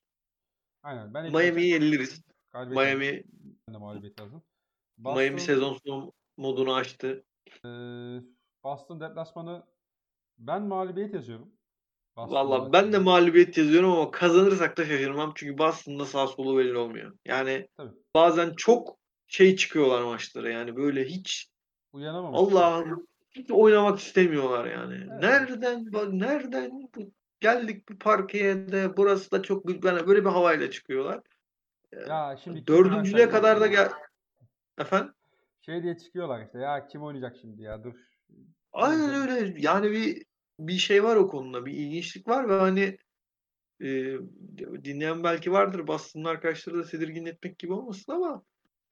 Aynen. Ben Miami'yi yeniliriz. Miami Ben de mağlubiyet. Miami Boston, sezon sonu modunu açtı. e, Boston deplasmanı ben mağlubiyet yazıyorum. Valla ben de mağlubiyet yazıyorum ama kazanırsak da şaşırmam. Çünkü Boston'da sağ solu belli olmuyor. Yani Tabii. bazen çok şey çıkıyorlar maçlara. Yani böyle hiç Uyanamamış. Allah'ım hiç oynamak istemiyorlar yani. Evet. Nereden nereden bu- geldik bu parkeye de burası da çok yani böyle bir havayla çıkıyorlar. Ya şimdi Dördüncüye kadar da gel efendim. Şey diye çıkıyorlar işte. Ya kim oynayacak şimdi ya dur. Aynen öyle. Yani bir bir şey var o konuda. Bir ilginçlik var ve hani e, dinleyen belki vardır. Boston'ın arkadaşları da tedirgin etmek gibi olmasın ama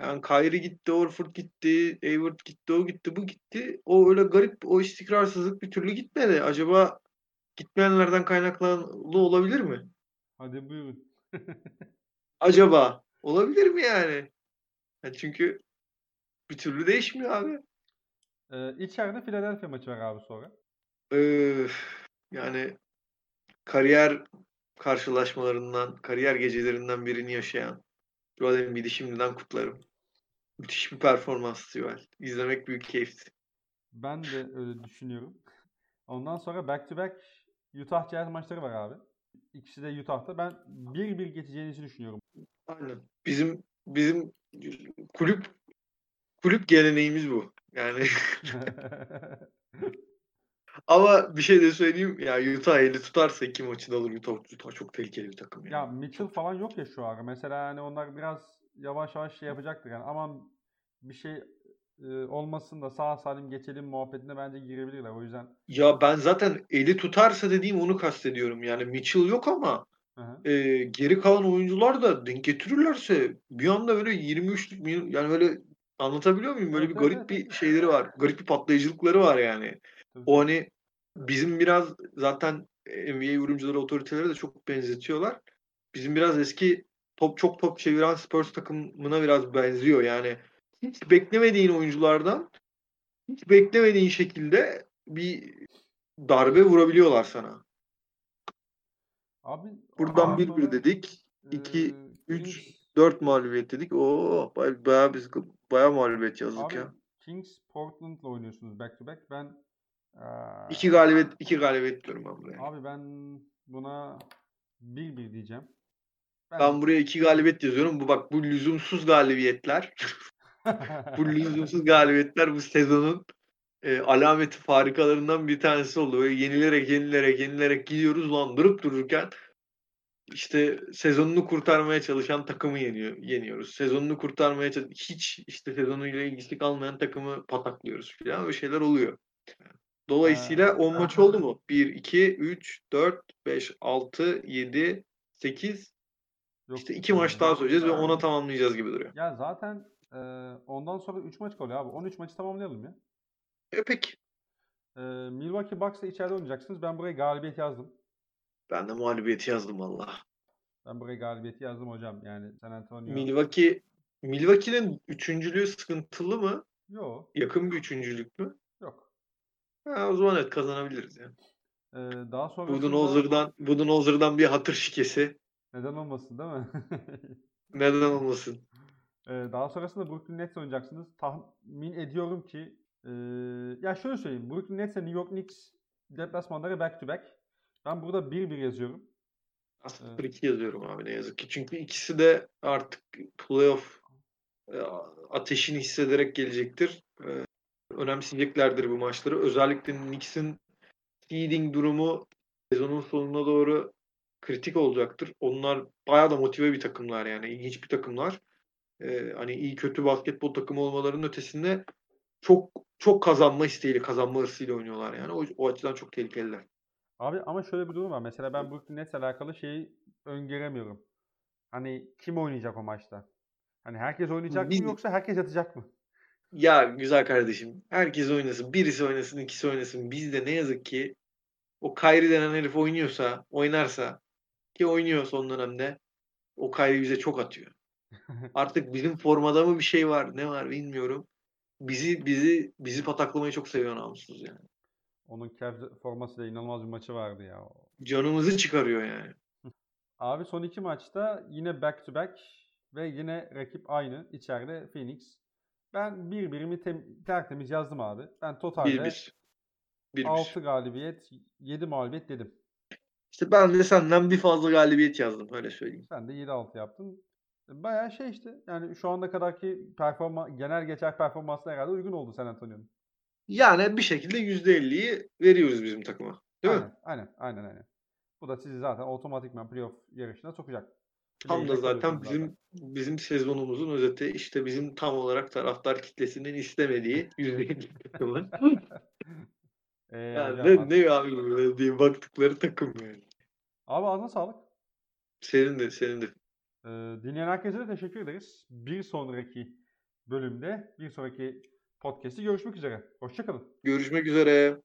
yani Kyrie gitti, Orford gitti, Hayward gitti, o gitti, bu gitti. O öyle garip, o istikrarsızlık bir türlü gitmedi. Acaba gitmeyenlerden kaynaklı olabilir mi? Hadi buyurun. Acaba olabilir mi yani? Ya çünkü bir türlü değişmiyor abi. Ee, içeride Philadelphia maçı var abi sonra. Yani kariyer karşılaşmalarından, kariyer gecelerinden birini yaşayan Joel Embiid'i şimdiden kutlarım. Müthiş bir performans Joel. İzlemek büyük keyifti. Ben de öyle düşünüyorum. Ondan sonra back to back Utah Jazz maçları var abi. İkisi de Utah'ta. Ben 1-1 geçeceğini düşünüyorum. Aynen. Bizim bizim kulüp kulüp geleneğimiz bu. Yani ama bir şey de söyleyeyim ya Utah eli tutarsa iki maçı da alır Utah, Utah çok tehlikeli bir takım yani. ya Mitchell falan yok ya şu ara. Mesela hani onlar biraz yavaş yavaş şey yapacaktır. Yani aman bir şey e, olmasın da sağ salim geçelim muhabbetine bence girebilirler. O yüzden Ya ben zaten eli tutarsa dediğim onu kastediyorum. Yani Mitchell yok ama hı hı. e, geri kalan oyuncular da denk getirirlerse bir anda böyle 23'lük mi- yani böyle anlatabiliyor muyum? Böyle Evet, bir garip evet, bir şeyleri var. Garip bir patlayıcılıkları var yani. Tabii, O hani bizim biraz zaten NBA yorumcuları otoriteleri de çok benzetiyorlar. Bizim biraz eski top çok top çeviren Spurs takımına biraz benziyor. Yani hiç beklemediğin oyunculardan hiç beklemediğin şekilde bir darbe vurabiliyorlar sana. Abi Buradan ondan bir sonra, bir dedik. iki, e, üç, Kings- 4 mağlubiyet dedik. Oo bay- bayağı biz bayağı mağlubiyet yazdık Abi ya. Kings Portland'la oynuyorsunuz back to back. Ben İki galibiyet iki galibiyet diyorum ben buraya. Abi ben buna 1-1 diyeceğim. Ben buraya iki galibiyet yazıyorum. Bu bak bu lüzumsuz galibiyetler. bu lüzumsuz galibiyetler bu sezonun e, alameti farikalarından bir tanesi oldu. Böyle yenilerek yenilerek yenilerek gidiyoruz lan durup dururken işte sezonunu kurtarmaya çalışan takımı yeniyor, yeniyoruz. Sezonunu kurtarmaya çalış- hiç işte sezonuyla ilgisi kalmayan takımı pataklıyoruz falan öyle şeyler oluyor. Dolayısıyla 10 maç oldu mu? 1, 2, 3, 4, 5, 6, 7, 8 Yok, işte 2 maç daha söyleyeceğiz ve 10'a tamamlayacağız gibi duruyor. Ya zaten eee, ondan sonra 3 maç kalıyor abi. 13 maçı tamamlayalım ya. E peki. Eee, Milwaukee Bucks'la içeride oynayacaksınız. Ben buraya galibiyet yazdım. Ben de mağlubiyeti yazdım valla. Ben buraya galibiyeti yazdım hocam. Yani San Antonio. Milwaukee Milwaukee'nin üçüncülüğü sıkıntılı mı? Yok. Yakın bir üçüncülük mü? Ha, o zaman evet kazanabiliriz ya. Eee, daha sonrasında Budenholzer'dan Budenholzer'dan bir hatır şikesi. neden olmasın değil mi? Neden olmasın? Eee, daha sonrasında Brooklyn Nets oynayacaksınız. Tahmin ediyorum ki eee, ya şöyle söyleyeyim. Brooklyn Nets ile New York Knicks deplasmanları back to back. Ben burada 1-1 yazıyorum. Aslında Evet. 2 yazıyorum abi ne yazık ki. Çünkü ikisi de artık playoff e, ateşini hissederek gelecektir. E, önemseyeceklerdir bu maçları. Özellikle Knicks'in seeding durumu sezonun sonuna doğru kritik olacaktır. Onlar bayağı da motive bir takımlar yani. ilginç bir takımlar. Ee, hani iyi kötü basketbol takımı olmalarının ötesinde çok çok kazanma isteğiyle, kazanma hırsıyla oynuyorlar yani. O, o açıdan çok tehlikeliler. Abi ama şöyle bir durum var. Mesela ben Brooklyn Nets'le alakalı şeyi öngöremiyorum. Hani kim oynayacak o maçta? Hani herkes oynayacak Biz- mı yoksa herkes yatacak mı? Ya güzel kardeşim. Herkes oynasın. Birisi oynasın, ikisi oynasın. Bizde ne yazık ki o Kyrie denen herif oynuyorsa, oynarsa ki oynuyor son dönemde o Kyrie bize çok atıyor. Artık bizim formada mı bir şey var, ne var bilmiyorum. Bizi bizi bizi pataklamayı çok seviyor namussuz yani. Onun Cavs formasıyla inanılmaz bir maçı vardı ya. Canımızı çıkarıyor yani. Abi son iki maçta yine back to back ve yine rakip aynı. içeride Phoenix. Ben bir birimi tem- tertemiz yazdım abi. Ben totalde 1-1. 1-1. 6 galibiyet, 7 mağlubiyet dedim. İşte ben de senden bir fazla galibiyet yazdım öyle söyleyeyim. Sen de 7-6 yaptın. Bayağı şey işte. Yani şu anda kadarki performa genel geçer performansına herhalde uygun oldu San Antonio'nun. Yani bir şekilde %50'yi veriyoruz bizim takıma. Değil mi? Aynen, aynen, aynen, aynen. Bu da sizi zaten otomatikman playoff yarışına sokacak. Tam da zaten bizim bizim sezonumuzun özeti işte bizim tam olarak taraftar kitlesinin istemediği %50 takımı. Ee, Yani hocam, ne, ne abi böyle diye baktıkları takım yani. Abi ağzına sağlık. Senin de senin de. Ee, dinleyen herkese de teşekkür ederiz. Bir sonraki bölümde, bir sonraki podcast'te görüşmek üzere. Hoşçakalın. Görüşmek üzere.